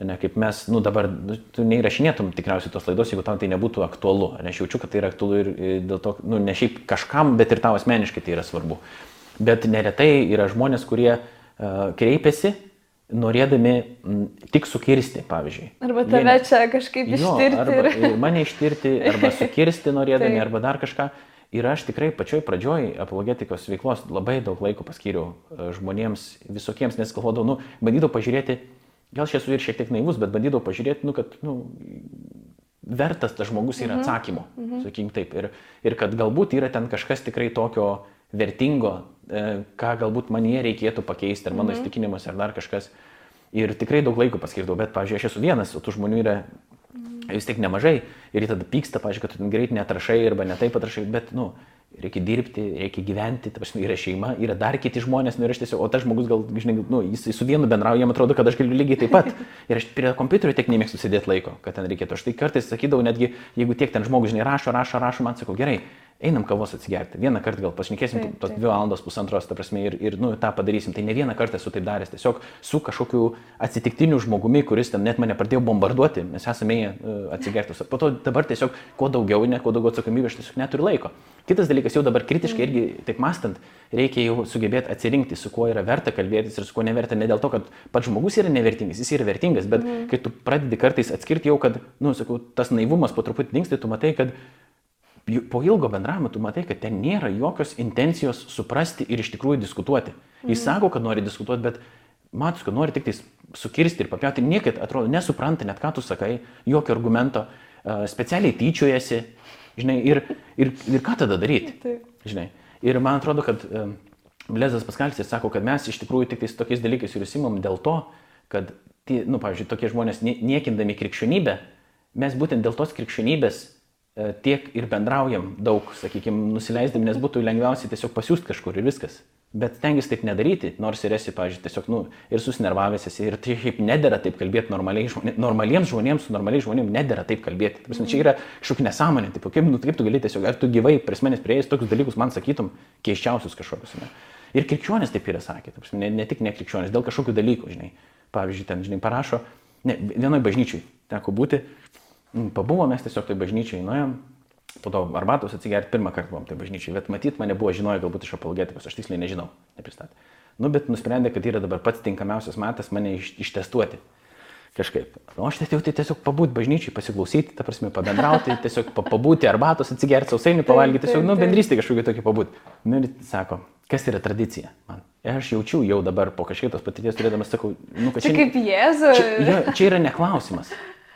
Ne, kaip mes, nu dabar, nu, tu neįrašinėtum tikriausiai tos laidos, jeigu tau tai nebūtų aktualu. Ar aš jaučiu, kad tai yra aktualu ir dėl to, nu ne šiaip kažkam, bet ir tau asmeniškai tai yra svarbu. Bet neretai yra žmonės, kurie uh, kreipiasi, norėdami tik sukirsti, pavyzdžiui. Arba tave Jie, čia kažkaip jo, ištirti. Arba ir... mane ištirti, arba sukirsti norėdami, tai. arba dar kažką. Ir aš tikrai pačioj pradžioj apologetikos veiklos labai daug laiko paskyriau žmonėms visokiems, nes galvodavau, nu, bandydavau pažiūrėti, gal aš esu ir šiek tiek naivus, bet bandydavau pažiūrėti, nu, kad, nu, vertas tas žmogus yra mhm. atsakymo, mm -hmm. sakykim taip. Ir, ir kad galbūt yra ten kažkas tikrai tokio vertingo, e, ką galbūt manie reikėtų pakeisti, ar mano mhm. įstikinimas, ar dar kažkas. Ir tikrai daug laiko paskirdavau, bet, pavyzdžiui, aš esu vienas, o tų žmonių yra mhm. vis tiek nemažai ir jie tada pyksta, pavyzdžiui, kad tu greit netrašai arba netaip atrašai, bet, nu, reikia dirbti, reikia gyventi, ta prasme, yra šeima, yra dar kiti žmonės, nu ir aš tiesiog, o tas žmogus gal, žinai, nu, jis su vienu bendrauja, jam atrodo, kad aš galiu lygiai taip pat. Ir aš prie kompiuterio tiek nemėgstu sėdėti laiko, kad ten reikėtų. Aš tai kartais sakydavau, netgi jeigu tiek ten žmogus, žinai, rašo, rašo, rašo, man sakau, gerai, einam kavos atsigerti. Vieną kartą gal pašnekėsim, taip, tos dvi valandos, pusantros, ta prasme, ir, ir nu, tą padarysim. Tai ne vieną kartą esu taip daręs, tiesiog su kažkokiu atsitiktiniu žmogumi, kuris ten net mane pradėjo bombarduoti, mes esame uh, atsigerti. Po to dabar tiesiog kuo daugiau, ne, kuo daugiau atsakomybės, aš tiesiog neturiu laiko. Kitas dalykas, jau dabar kritiškai irgi taip mastant, reikia jau sugebėti atsirinkti, su kuo yra verta kalbėtis ir su kuo neverta. Ne dėl to, kad pats žmogus yra nevertingas, jis yra vertingas, bet mm. kai tu pradedi kartais atskirti jau, kad, nu, sakau, tas naivumas po truputį dinksta, tu matai, kad po ilgo bendravimo tu matai, kad ten nėra jokios intencijos suprasti ir iš tikrųjų diskutuoti. Mhm. Jis sako, kad nori diskutuoti, bet matus, kad nori tik sukirsti ir papjauti, niekad atrodo nesupranta net ką tu sakai, jokio argumento, specialiai tyčiojasi, žinai, ir, ir, ir ką tada daryti. Žinai. Ir man atrodo, kad Blezas Paskalis sako, kad mes iš tikrųjų tik tais tokiais dalykais ir įsimam dėl to, kad, tie, nu, pavyzdžiui, tokie žmonės niekindami krikščionybę, mes būtent dėl tos krikščionybės E, tiek ir bendraujam daug, sakykime, nusileisdami, nes būtų lengviausiai tiesiog pasiūsti kažkur ir viskas. Bet stengiasi taip nedaryti, nors ir esi, pažiūrėjau, tiesiog, nu, ir susinervavęs esi, ir tai šiaip nedėra taip kalbėti normaliai žmonėms, normaliems žmonėms, su normaliais žmonėms nedėra taip kalbėti. Taip, čia yra kažkokia nesąmonė, taip, kaip, nu, kaip tu gali tiesiog, ar tu gyvai prie manęs prieėjęs tokius dalykus man sakytum, keiščiausius kažkokius. Ne? Ir krikščionis taip yra sakė, taip, ne, ne tik ne krikščionis, dėl kažkokių dalykų, žinai. Pavyzdžiui, ten, žinai, parašo, ne, vienoje bažnyčiai teko būti, pabuvom mes tiesiog tai bažnyčiai, nuėjom, po to arbatos atsigerti pirmą kartą buvom tai bažnyčiai, bet matyt mane buvo žinoję galbūt iš apologetikos, aš tiksliai nežinau, nepristatė. Nu, bet nusprendė, kad yra dabar pats tinkamiausias metas mane iš, ištestuoti. Kažkaip. O aš tiesiog, tai tiesiog pabūti bažnyčiai, pasiklausyti, ta prasme, pabendrauti, tiesiog pabūti arbatos, atsigerti sausainių, pavalgyti, tiesiog, nu, bendrystė kažkokia tokia pabūti. Nu, ir sako, kas yra tradicija man. Ir aš jaučiu jau dabar po kažkokio tos patirties turėdamas, sakau, nu, kad čia... Čia kaip Jėzus. Čia, čia yra neklausimas.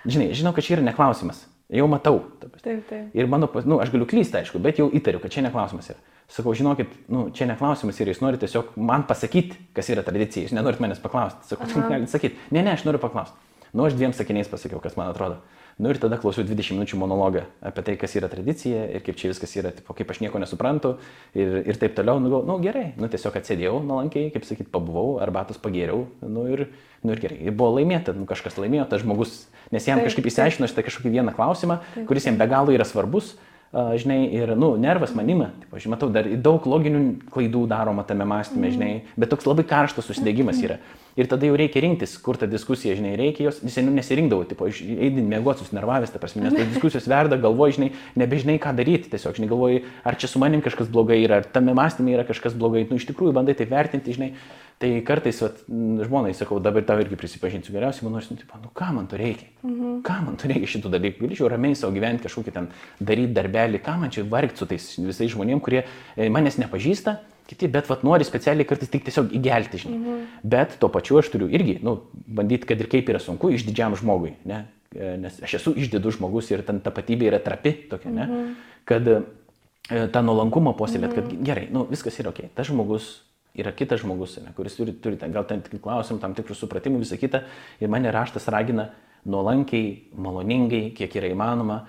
Žinai, žinau, kad čia yra neklausimas. Jau matau. Taip, taip. Ir mano, nu, aš galiu klysti, aišku, bet jau įtariu, kad čia neklausimas yra. Sakau, žinokit, nu, čia neklausimas ir jūs norite tiesiog man pasakyti, kas yra tradicija, jūs nenorit manęs paklausti. Sakau, jūs galite sakyti, ne, ne, aš noriu paklausti. Nu, aš dviem sakiniais pasakiau, kas man atrodo. Nu ir tada klausiau 20 minučių monologą apie tai, kas yra tradicija ir kaip čia viskas yra, tipo, kaip aš nieko nesuprantu ir, ir taip toliau. Nu, nu gerai, nu tiesiog atsėdėjau nuolankiai, kaip sakyt, pabuvau, arbatos pagėriau, nu ir, nu ir gerai. Ir buvo laimėta, nu kažkas laimėjo, tas žmogus, nes jam taip, kažkaip įsiaiškino šitą kažkokį vieną klausimą, taip. kuris jam be galo yra svarbus. Uh, žinai, ir, nu, nervas manima, tipo, aš matau, dar daug loginių klaidų daroma tame mąstyme, mm. žinai, bet toks labai karštas susidegimas yra. Ir tada jau reikia rinktis, kur ta diskusija, žinai, reikia jos, seniau nesirinkdavau, tipo, eidin mėgoti susinervavęs, ta prasme, nes tos diskusijos verda, galvoji, žinai, nebežinai, ką daryti, tiesiog, žinai, galvoji, ar čia su manim kažkas blogai yra, ar tame mąstyme yra kažkas blogai, nu, iš tikrųjų bandai tai vertinti, žinai, tai kartais, vat, žmonai, sakau, dabar tau irgi prisipažinsiu, geriausiai man nors, nu, tipo, nu, ką man to reikia, mhm. ką man to reikia šitų dalykų, galėčiau ramiai savo gyventi kažkokį ten daryti darbelį, ką man čia vargti su tais visais žmonėmis, kurie e, manęs nepažįsta kiti, bet vat nori specialiai kartais tik tiesiog įgelti, žinai. Mhm. Bet tuo pačiu aš turiu irgi, nu, bandyti, kad ir kaip yra sunku išdidžiam žmogui, ne? E, nes aš esu išdidus žmogus ir ten tapatybė yra trapi tokia, ne? Mhm. Kad e, tą nuolankumą puoselėt, kad mhm. gerai, nu, viskas yra ok, tas žmogus yra kitas žmogus, ne, kuris turi, turi gal tam tikrų klausimų, tam tikrų supratimų, visą kitą. Ir mane raštas ragina nuolankiai, maloningai, kiek yra įmanoma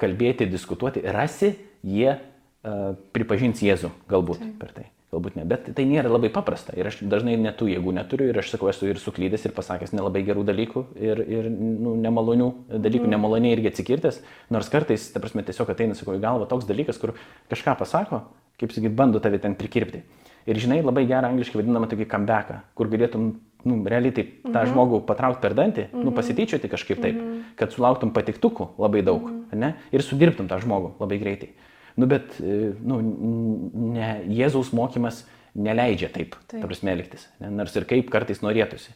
kalbėti, diskutuoti. Rasi, jie uh, pripažins Jėzų galbūt Taip. per tai. Galbūt ne, bet tai nėra labai paprasta. Ir aš dažnai netų jėgų neturiu ir aš sakau, esu ir suklydęs ir pasakęs nelabai gerų dalykų ir, ir nu, nemalonių dalykų, mm. nemaloniai irgi atsikirtęs. Nors kartais, ta prasme, tiesiog ateina, sakau, į galvą toks dalykas, kur kažką pasako, kaip sakyt, bando tave ten prikirpti. Ir žinai, labai gerą angliškai vadinamą tokį comebacką, kur galėtum, nu, realiai taip tą mm -hmm. žmogų patraukti per dantį, mm -hmm. nu, mhm. pasityčioti kažkaip taip, mm -hmm. kad sulauktum patiktukų labai daug, mm -hmm. ne? Ir sudirbtum tą žmogų labai greitai. Nu, bet, e, nu, ne, Jėzaus mokymas neleidžia taip, taip. ta prasme, elgtis, ne? nors ir kaip kartais norėtųsi.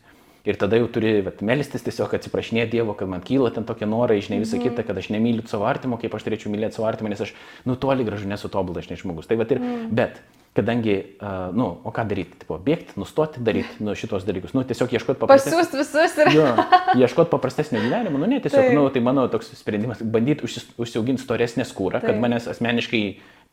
Ir tada jau turi vat, melstis tiesiog atsiprašinėti Dievo, kad man kyla ten tokie norai, žinai, visą mm -hmm. kitą, kad aš nemyliu savo artimo, kaip aš turėčiau mylėti savo artimą, nes aš, nu, toli gražu nesu tobulas, žinai, žmogus. Tai vat ir, mm. bet kadangi, uh, nu, o ką daryti, tipo, bėgti, nustoti daryti, nu, šitos dalykus, nu, tiesiog ieškoti paprastesnio. Pasiūst visus ir... jo, ieškoti paprastesnio gyvenimo, nu, ne, tiesiog, tai. nu, tai mano toks sprendimas, bandyti užsiauginti storesnę skūrą, kad manęs asmeniškai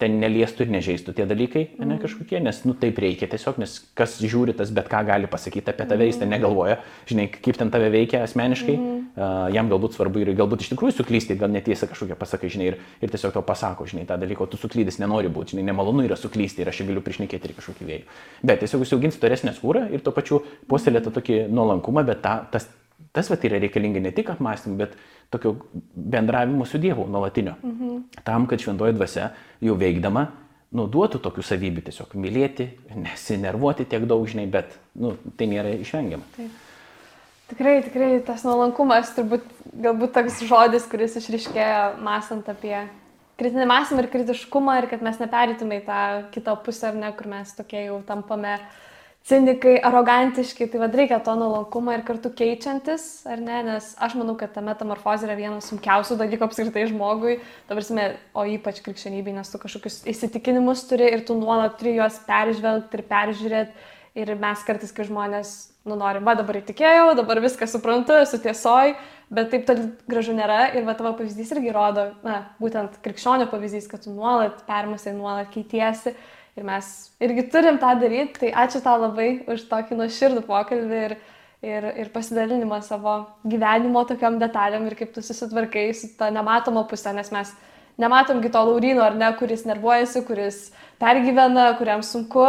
ten neliestų ir nežeistų tie dalykai, ne kažkokie, nes, nu, taip reikia tiesiog, nes kas žiūri, tas bet ką gali pasakyti apie tave, jis ten negalvoja, žinai, kaip ten tave veikia asmeniškai, uh, jam galbūt svarbu ir galbūt iš tikrųjų suklysti, gal netiesa kažkokia pasakai, žinai, ir, ir tiesiog to pasako, žinai, tą dalyką, tu suklydęs nenori būti, žinai, nemalonu yra suklysti ir aš galiu prišnekėti ir kažkokį vėjų. Bet tiesiog užsiauginti storesnę skūrą ir tuo pačiu puoselėti tokį nuolankumą, bet ta, tas, tas va yra reikalinga ne tik apmąstymui, bet tokio bendravimo su Dievu nuolatinio. Mhm. Tam, kad šventoji dvasia jau veikdama nuduotų tokių savybių tiesiog mylėti, nesinervuoti tiek daug, žinai, bet nu, tai nėra išvengiama. Taip. Tikrai, tikrai tas nuolankumas turbūt galbūt toks žodis, kuris išriškėjo mąstant apie kritinį mąstymą ir kritiškumą ir kad mes neperėtume į tą kitą pusę, ar ne, kur mes tokie jau tampame uh, cinikai, arogantiški, tai vad reikia to nuolankumo ir kartu keičiantis, ar ne, nes aš manau, kad ta metamorfozė yra vienas sunkiausių dalykų apskritai žmogui, tavarsime, o ypač krikščionybei, nes tu kažkokius įsitikinimus turi ir tu nuolat turi juos peržvelgti ir peržiūrėti. Ir mes kartais, kai žmonės, nu, norim, va dabar įtikėjau, dabar viską suprantu, esu tiesoj, bet taip toli gražu nėra. Ir va tavo pavyzdys irgi rodo, na, būtent krikščionio pavyzdys, kad tu nuolat permasai, nuolat keitiesi. Ir mes irgi turim tą daryti, tai ačiū tau labai už tokį nuoširdų pokalbį ir, ir, ir pasidalinimą savo gyvenimo tokiam detalėm ir kaip tu susitvarkai su ta nematoma pusė, nes mes nematom kito Laurino, ar ne, kuris nervuojasi, kuris pergyvena, kuriam sunku,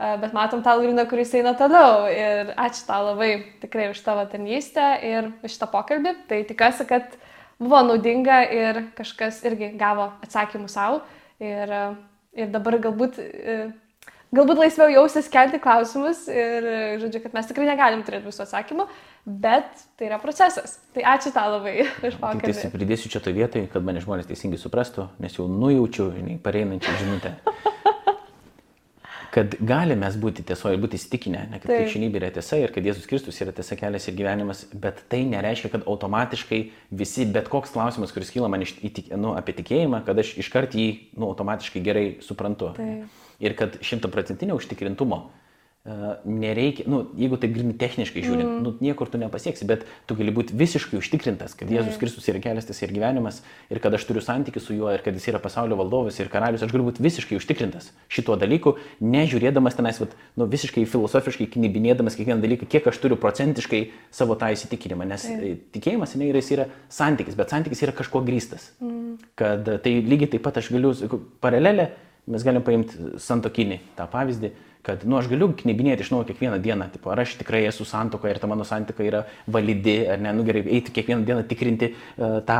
bet matom tą Lauriną, kuris eina toliau. Ir ačiū tau labai tikrai už tavo tarnystę ir už šitą pokalbį. Tai tikiuosi, kad buvo naudinga ir kažkas irgi gavo atsakymų savo. Ir ir dabar galbūt, e, galbūt laisviau jausis kelti klausimus ir, žodžiu, kad mes tikrai negalim turėti visų atsakymų, bet tai yra procesas. Tai ačiū tau labai už pokalbį. Tik pridėsiu čia to vietoj, kad mane žmonės teisingai suprastų, nes jau nujaučiu, žinai, pareinančią žinutę. kad galime būti tiesoje ir būti įsitikinę, ne, kad krikščionybė yra tiesa ir kad Jėzus Kristus yra tiesa kelias ir gyvenimas, bet tai nereiškia, kad automatiškai visi, bet koks klausimas, kuris kyla man iš, įtik, nu, apie tikėjimą, kad aš iškart jį nu, automatiškai gerai suprantu. Taip. Ir kad šimtaprocentinio užtikrintumo nereikia, nu, jeigu tai grini techniškai žiūrint, mm. nu, niekur tu nepasieksi, bet tu gali būti visiškai užtikrintas, kad Jėzus Kristus yra kelias, tas ir gyvenimas, ir kad aš turiu santykių su juo, ir kad jis yra pasaulio valdovas ir karalius, aš galiu būti visiškai užtikrintas šituo dalyku, nežiūrėdamas tenais, vat, nu, visiškai filosofiškai knibinėdamas kiekvieną dalyką, kiek aš turiu procentiškai savo tą įsitikinimą, nes Taip. tikėjimas ne, yra, yra santykis, bet santykis yra kažkuo grįstas. Mm. Kad tai lygiai taip pat aš galiu, paralelę, mes galim paimti santokinį tą pavyzdį kad, nu, aš galiu knebinėti iš naujo kiekvieną dieną, tipo, ar aš tikrai esu santokoje ir ta mano santoka yra validi, ar ne, nu gerai, eiti kiekvieną dieną tikrinti uh, tą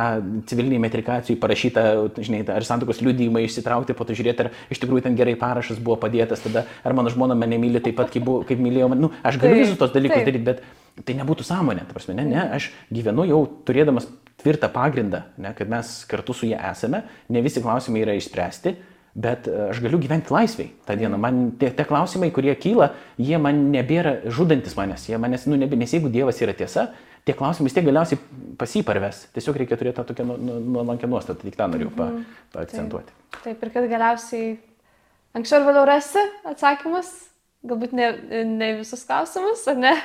civilinį metrikacijų parašytą, žinai, ar santokos liudijimą išsitraukti, po to žiūrėti, ar iš tikrųjų ten gerai parašas buvo padėtas, tada ar mano žmona mane myli taip pat, kaip, buvo, kaip mylėjo mane, nu, aš galiu visus tos dalykus daryti, bet tai nebūtų sąmonė, ta prasme, ne, ne, aš gyvenu jau turėdamas tvirtą pagrindą, ne, kad mes kartu su ją esame, ne visi klausimai yra išspręsti, bet e, aš galiu gyventi laisviai tą dieną. Man tie, tie klausimai, kurie kyla, jie man nebėra žudantis manęs, jie manęs, nu, nebė, nes jeigu Dievas yra tiesa, tie klausimai vis tiek galiausiai pasiparves. Tiesiog reikia turėti tą tokią nuolankę nu, nuostatą, tik tą noriu pa, mhm. paakcentuoti. Taip, taip, ir kad galiausiai anksčiau ir vėliau rasi atsakymus, galbūt ne, ne visus klausimus, ar ne?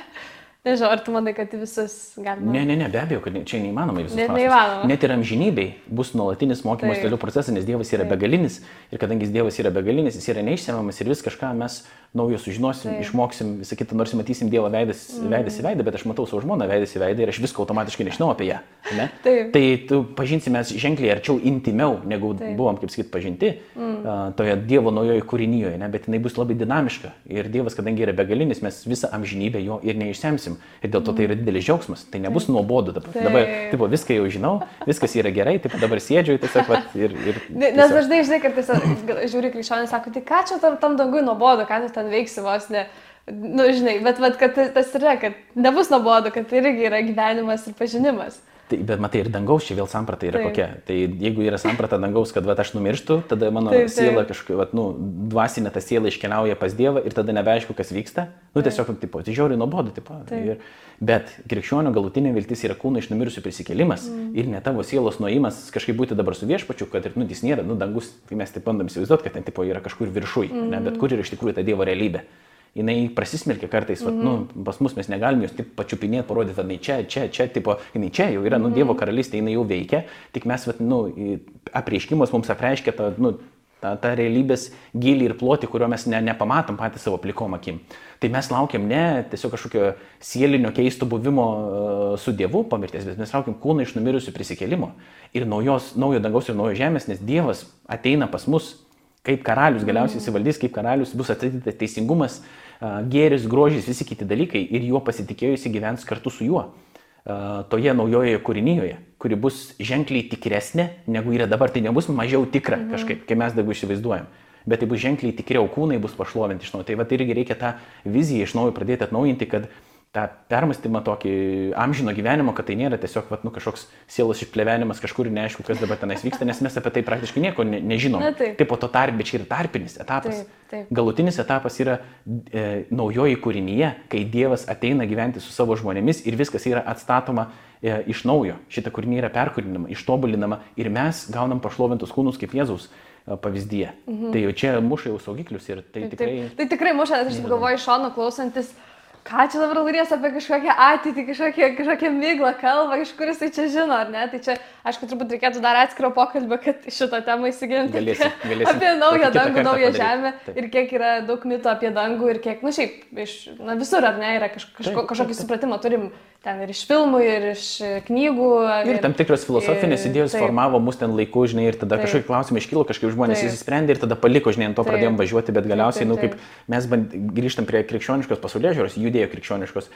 Nežinau, ar tu manai, kad visus galima? Ne, ne, ne, be abejo, kad čia neįmanoma visus. Net neįmanoma. Net ir amžinybei bus nuolatinis mokymas toliau procesas, nes Dievas yra Taip. begalinis ir kadangi Dievas yra begalinis, jis yra neišsiamamas ir vis kažką mes naujo sužinosim, Taip. išmoksim, visą kitą, nors matysim Dievą veidas, mm. veidas į veidą, bet aš matau savo žmoną veidas į veidą ir aš visko automatiškai nežinau apie ją. Ne? Taip. Tai tu pažinsime ženkliai arčiau, intimiau, negu Taip. buvom, kaip sakyt, pažinti mm. toje Dievo naujoje kūrinyje, ne? bet jinai bus labai dinamiška. Ir Dievas, kadangi yra begalinis, mes visą amžinybę jo ir neišsemsim. Ir dėl to tai yra didelis džiaugsmas. Tai nebus nuobodu dabar. Taip. Dabar, tipo, viską jau žinau, viskas yra gerai, taip dabar sėdžiu tiesiog vat, ir... ir Ne- Nes tiesiog- dažnai, žinai, kartais žiūri krikščionį, sako, tai ką čia tam, tam dangui nuobodu, ką tu ten veiksi vos, ne. Nu, žinai, bet, bet kad tas yra, kad nebus nuobodu, kad tai irgi yra gyvenimas ir pažinimas. Tai, bet matai, ir dangaus čia vėl samprata yra Taip. kokia. Tai jeigu yra samprata dangaus, kad vat, aš numirštu, tada mano Taip, taip. siela vat, nu, dvasinė ta siela iškeliauja pas Dievą ir tada nebeaišku, kas vyksta. Nu, tiesiog, tipo, tai žiauriai nuobodu, tipo. Taip. Ir, bet krikščionio galutinė viltis yra kūno iš numirusių prisikėlimas mm. ir ne tavo sielos nuėjimas kažkaip būti dabar su viešpačiu, kad ir, nu, jis nėra, nu, dangus, tai mes taip bandom įsivaizduoti, kad ten, tipo, yra kažkur viršui, mm. ne, bet kur yra iš tikrųjų ta Dievo realybė. Jinai prasismelkia kartais, mm -hmm. vat, nu, pas mus mes negalim jos taip pačiupinėti, parodyti, kad jinai čia, čia, čia, tipo, jinai čia jau yra, nu, Dievo karalystė, jinai jau veikia, tik mes, vat, nu, apreiškimas mums apreiškia tą, nu, tą, tą realybės gilį ir plotį, kurio mes ne, nepamatom patys savo plikom akim. Tai mes laukiam ne tiesiog kažkokio sielinio keisto buvimo e, su Dievu po mirties, bet mes laukiam kūno iš numirusių prisikėlimo ir naujos, naujo dangaus ir naujo žemės, nes Dievas ateina pas mus kaip karalius galiausiai įsivaldys, kaip karalius bus atstatytas teisingumas, gėris, grožis, visi kiti dalykai ir juo pasitikėjusi gyvens kartu su juo toje naujoje kūrinyje, kuri bus ženkliai tikresnė negu yra dabar. Tai nebus mažiau tikra kažkaip, kai mes dabar įsivaizduojam. Bet tai bus ženkliai tikriau, kūnai bus pašlovinti iš naujo. Tai va irgi reikia tą viziją iš naujo pradėti atnaujinti, kad tą permastymą tokį amžino gyvenimo, kad tai nėra tiesiog vat, nu, kažkoks sielos išplevenimas kažkur neaišku, kas dabar tenais vyksta, nes mes apie tai praktiškai nieko ne, nežinom. Na, taip. Taip, po to tarp, bet čia yra tarpinis etapas. Taip, taip. Galutinis etapas yra e, naujoji kūrinyje, kai Dievas ateina gyventi su savo žmonėmis ir viskas yra atstatoma e, iš naujo. Šita kūrinė yra perkūrinama, ištobulinama ir mes gaunam pašlovintus kūnus kaip Jėzaus e, pavyzdyje. Mhm. Tai jau čia muša jau saugiklius ir tai Taip, tikrai... taip. Tai tikrai muša, aš taip galvoju iš šono klausantis, ką čia dabar laidės apie kažkokią ateitį, kažkokią, kažkokią myglą kalbą, iš kur jisai čia žino, ar ne? Tai čia, aišku, turbūt reikėtų dar atskiro pokalbio, kad šitą temą įsigilinti. Galėsim, apie- galėsim Apie naują dangų, naują padaryt. žemę Taip. ir kiek yra daug mitų apie dangų ir kiek, na šiaip, iš, na visur, ar ne, yra kaž, kažko, kažkokį supratimą turim ten ir iš filmų, ir iš e, knygų. Ir tam tikros filosofinės ir- idėjos taip. formavo mus ten laiku, žinai, ir tada Taip. kažkokie klausimai iškilo, kažkaip žmonės Taip. įsisprendė ir tada paliko, žinai, ant to Taip. pradėjom važiuoti, bet galiausiai, Taip, nu, taip, kaip mes band, grįžtam prie krikščioniškos pasaulyje žiūros, judėjo krikščioniškos,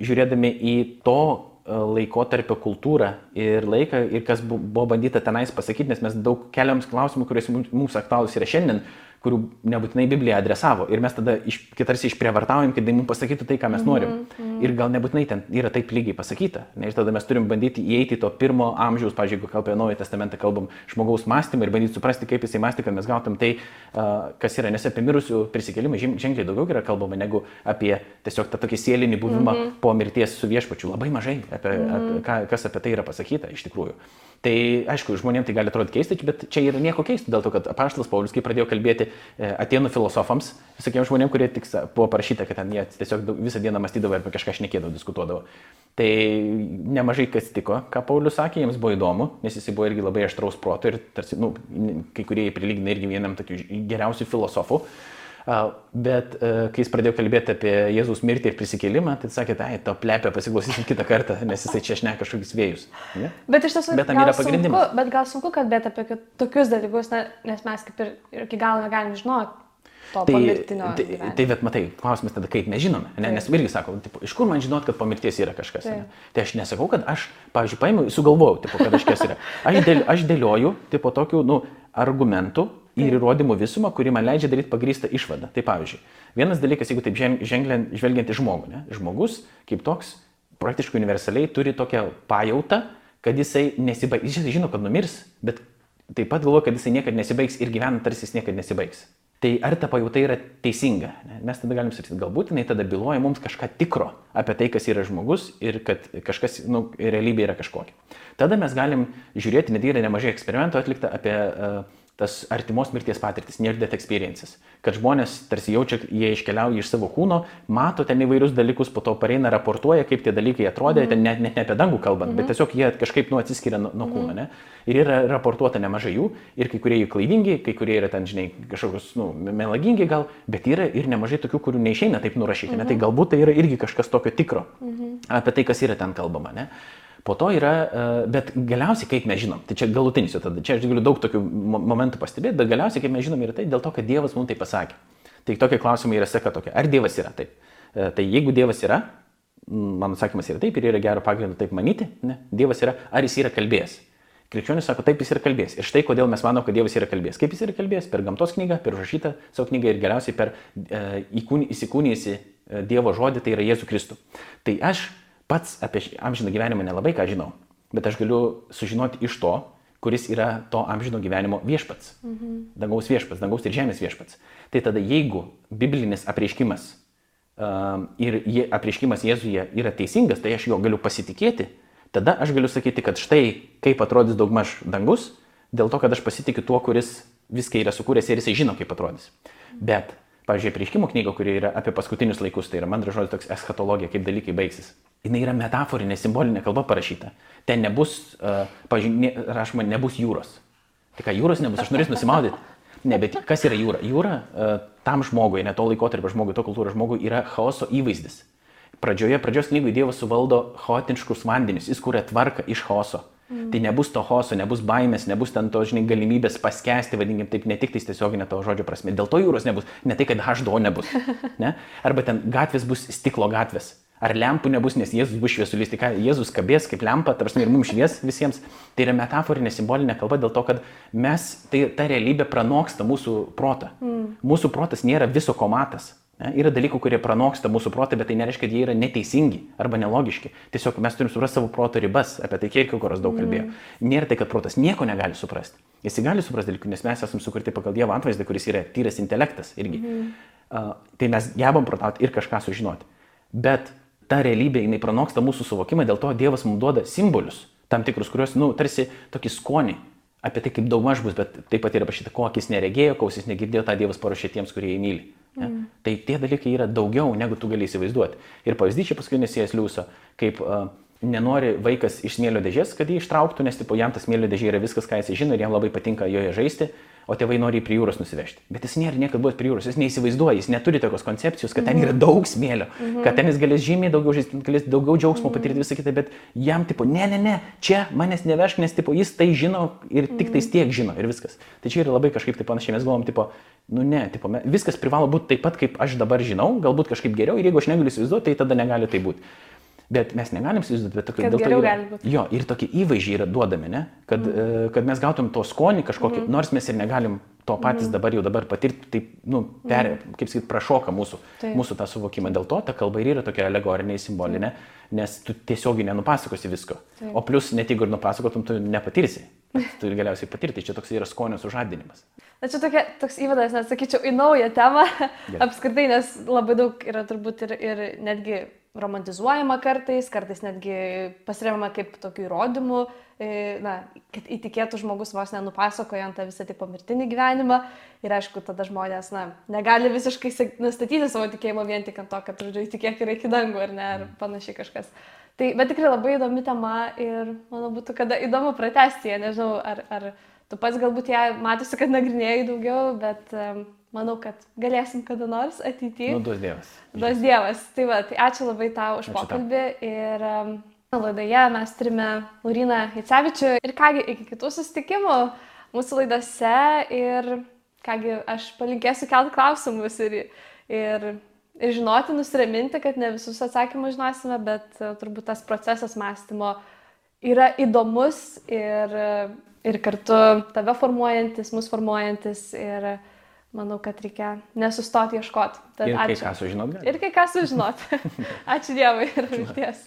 žiūrėdami į to e, laikotarpio kultūrą ir laiką ir kas bu- buvo bandyta tenais pasakyti, nes mes daug keliams klausimų, kuris mums, aktualūs yra šiandien, kurių nebūtinai Biblija adresavo. Ir mes tada iš, tarsi išprievartaujam, kad tai mums pasakytų tai, ką mes norim. Mm -hmm. Ir gal nebūtinai ten yra taip lygiai pasakyta. Ne, ir tada mes turim bandyti įeiti to pirmo amžiaus, pažiūrėjau, jeigu kalbame Naują Testamentą, kalbam žmogaus mąstymą ir bandyti suprasti, kaip jisai mąstė, kad mes gautum tai, kas yra. Nes apie mirusių prisikėlimą žen- ženkliai daugiau yra kalbama negu apie tiesiog tą tokį sielinį buvimą mm -hmm. po mirties su viešpačiu. Labai mažai, apie, mm -hmm. apie, ką, kas apie tai yra pasakyta iš tikrųjų. Tai aišku, žmonėms tai gali atrodyti keista, bet čia yra nieko keisto, dėl to, kad apaštalas Paulius, kai pradėjo kalbėti e, atėnų filosofams, visokiems žmonėms, kurie tik buvo parašyta, kad ten jie tiesiog visą dieną mąstydavo ir apie kažką šnekėdavo, diskutuodavo. Tai nemažai kas tiko, ką Paulius sakė, jiems buvo įdomu, nes jis buvo irgi labai aštraus proto ir tarsi, nu, kai kurie jį prilygina irgi vienam tokių geriausių filosofų. A, Bet e, kai jis pradėjo kalbėti apie Jėzaus mirtį ir prisikėlimą, tai sakė, tai to plepę pasiklausysim kitą kartą, nes jisai čia šneka kažkokius vėjus. Ne? Bet iš tiesų, Bet tam yra pagrindimas. Sunku, bet gal sunku kalbėti apie tokius dalykus, na, nes mes kaip ir, ir iki galo negalim žinoti Tai, tai, tai bet matai, klausimas tada, kaip mes žinome, ne? Nes irgi sako, tipo, iš kur man žinot, kad po mirties yra kažkas. Taip. Ne? Tai aš nesakau, kad aš, pavyzdžiui, paėmiau, sugalvojau, tipo, kad kažkas yra. Aš, dėl, aš dėlioju, tipo, tokių, nu, argumentų ir įrodymų visumą, kuri man leidžia daryti pagrįstą išvadą. Tai pavyzdžiui, vienas dalykas, jeigu taip žvelgiant į žmogų, ne? žmogus kaip toks praktiškai universaliai turi tokią pajautą, kad jisai nesibaigs, jis žino, kad numirs, bet taip pat galvoja, kad jisai niekada nesibaigs ir gyvena tarsi jis niekada nesibaigs. Tai ar ta pajauta yra teisinga? Mes tada galim sakyti, galbūt jinai tada byloja mums kažką tikro apie tai, kas yra žmogus ir kad kažkas, nu, realybė yra kažkokia. Tada mes galim žiūrėti, net yra nemažai eksperimentų atlikta apie uh, tas artimos mirties patirtis, near death experiences. Kad žmonės tarsi jaučia, jie iškeliauja iš savo kūno, mato ten įvairius dalykus, po to pareina, raportuoja, kaip tie dalykai atrodė, mm -hmm. net, net ne apie dangų kalbant, mm -hmm. bet mhm. tiesiog jie kažkaip nu atsiskiria nuo, nuo kūno. Ne? Ir yra raportuota nemažai jų, ir kai kurie jų klaidingi, kai kurie yra ten, žinai, kažkokius, nu, melagingi gal, bet yra ir nemažai tokių, kurių neišeina taip nurašyti. Mm -hmm. ne? Tai mhm. galbūt tai yra irgi kažkas tokio tikro mm -hmm. apie tai, kas yra ten kalbama. Ne? Po to yra, e, bet galiausiai kaip mes žinom, tai čia galutinis jau tada, čia aš galiu daug tokių momentų pastebėti, bet galiausiai kaip mes žinom yra tai dėl to, kad Dievas mums tai pasakė. Tai tokie klausimai yra seka tokia, ar Dievas yra taip? E, tai jeigu Dievas yra, mano atsakymas yra taip ir yra gero pagrindo taip manyti, ne? Dievas yra, ar jis yra kalbėjęs? Krikščionis sako, taip jis yra kalbėjęs. Ir štai kodėl mes manome, kad Dievas yra kalbėjęs. Kaip jis yra kalbėjęs? Per gamtos knygą, per užrašytą savo knygą ir galiausiai per e, įsikūnijusį e, Dievo žodį, tai yra Jėzų Kristų. Tai aš pats apie amžiną gyvenimą nelabai ką žinau, bet aš galiu sužinoti iš to, kuris yra to amžino gyvenimo viešpats. Mhm. Dangaus viešpats, dangaus ir žemės viešpats. Tai tada jeigu biblinis apreiškimas um, ir je, apreiškimas Jėzuje yra teisingas, tai aš jo galiu pasitikėti, tada aš galiu sakyti, kad štai kaip atrodys daugmaž dangus, dėl to, kad aš pasitikiu tuo, kuris viską yra sukūręs ir jisai žino, kaip atrodys. Bet, pavyzdžiui, prieškimo knyga, kuri yra apie paskutinius laikus, tai yra man žodis toks eschatologija, kaip dalykai baigsis jinai yra metaforinė, simbolinė kalba parašyta. Ten nebus, uh, pažiūrėjau, rašoma, nebus jūros. Tai ką jūros nebus, aš norėsiu nusimaudyti. Ne, bet kas yra jūra? Jūra uh, tam žmogui, ne to laikotarpio žmogui, to kultūros žmogui yra chaoso įvaizdis. Pradžioje, pradžios knygų Dievas suvaldo chaotiškus vandenis, jis kūrė tvarką iš chaoso. Mm. Tai nebus to chaoso, nebus baimės, nebus ten to, žinai, galimybės paskesti, vadinkim taip, ne tik tai tiesioginė to žodžio prasme. Dėl to jūros nebus, ne tai, kad H2 nebus. Ne? Arba ten gatvės bus stiklo gatvės. Ar lempų nebus, nes Jėzus bus šviesulys, tai ką Jėzus kabės kaip lempa, tarsi ir mums švies visiems. Tai yra metaforinė simbolinė kalba dėl to, kad mes, tai ta realybė pranoksta mūsų protą. Mm. Mūsų protas nėra viso komatas. Ne? Yra dalykų, kurie pranoksta mūsų protą, bet tai nereiškia, kad jie yra neteisingi arba nelogiški. Tiesiog mes turim suprasti savo proto ribas, apie tai Kierkegoras daug kalbėjo. Mm. Nėra tai, kad protas nieko negali suprasti. Jis gali suprasti dalykų, nes mes esame sukurti pagal Dievo atvaizdą, kuris yra tyras intelektas irgi. Mm. Uh, tai mes gebam protauti ir kažką sužinoti. Bet ta realybė, jinai pranoksta mūsų suvokimą, dėl to Dievas mums duoda simbolius, tam tikrus, kuriuos, nu, tarsi tokį skonį apie tai, kaip daugmaž bus, bet taip pat yra parašyta, ko akis neregėjo, ko ausis negirdėjo, tą Dievas paruošė tiems, kurie jį myli. Ne? Mm. Tai tie dalykai yra daugiau, negu tu gali įsivaizduoti. Ir pavyzdys čia paskutinis siejas liūso, kaip uh, nenori vaikas iš smėlio dėžės, kad jį ištrauktų, nes tipo, jam tas smėlio dėžė yra viskas, ką jis žino ir jam labai patinka joje žaisti, o tėvai nori jį prie jūros nusivežti. Bet jis nėra niekada buvęs prie jūros, jis neįsivaizduoja, jis neturi tokios koncepcijos, kad ten yra mhm. daug smėlio, mhm. kad ten jis galės žymiai daugiau žaisti, galės daugiau džiaugsmo mhm. patirti visą kitą, bet jam tipo, ne, ne, ne, čia manęs nevežk, nes tipo, jis tai žino ir tik tais tiek žino ir viskas. Tai čia yra labai kažkaip taip panašiai, mes galvom, tipo, nu ne, tipo, viskas privalo būti taip pat, kaip aš dabar žinau, galbūt kažkaip geriau ir jeigu aš negaliu įsivaizduoti, tai tada negali tai būti. Bet mes negalim įsivaizduoti, bet tokie dėl to yra, jo, ir tokie įvaizdžiai yra duodami, ne? kad, mm. kad mes gautum to skonį kažkokį, mm. nors mes ir negalim to patys mm. dabar jau dabar patirti, taip, nu, per, mm. kaip sakyt, prašoka mūsų, taip. mūsų tą suvokimą. Dėl to ta kalba ir yra tokia alegorinė, simbolinė, mm. nes tu tiesiogiai nenupasakosi visko. Taip. O plus, net jeigu ir nupasakotum, tu nepatirsi. Tu galiausiai patirti, čia toks yra skonio sužadinimas. Na čia tokia, toks įvadas, net sakyčiau, į naują temą yeah. apskritai, nes labai daug yra turbūt ir, ir netgi romantizuojama kartais, kartais netgi pasiremama kaip tokiu įrodymu, e, na, kad įtikėtų žmogus vos nenupasakojant tą visą tipo mirtinį gyvenimą. Ir aišku, tada žmonės, na, negali visiškai nustatyti savo tikėjimo vien tik ant to, kad, žodžiu, įtikėk ir iki dangų, ar ne, ar panašiai kažkas. Tai, bet tikrai labai įdomi tema ir, manau, būtų kada įdomu pratesti ją, nežinau, ar, ar tu pats galbūt ją matysi, kad nagrinėjai daugiau, bet um, manau, kad galėsim kada nors ateityje. Nu, duos Dievas. Duos Dievas. Tai va, tai ačiū labai tau už ačiū pokalbį. Tau. Ir um, laidoje mes turime Lauriną Hicevičių. Ir kągi, iki kitų susitikimų mūsų laidose. Ir kągi, aš palinkėsiu kelti klausimus ir, ir, ir žinoti, nusiraminti, kad ne visus atsakymus žinosime, bet uh, turbūt tas procesas mąstymo yra įdomus ir, ir kartu tave formuojantis, mus formuojantis. Ir, manau, kad reikia nesustoti ieškoti. Tad ir ačiū. kai ką sužinot. Ir kai ką sužinot. ačiū Dievui ir vilties.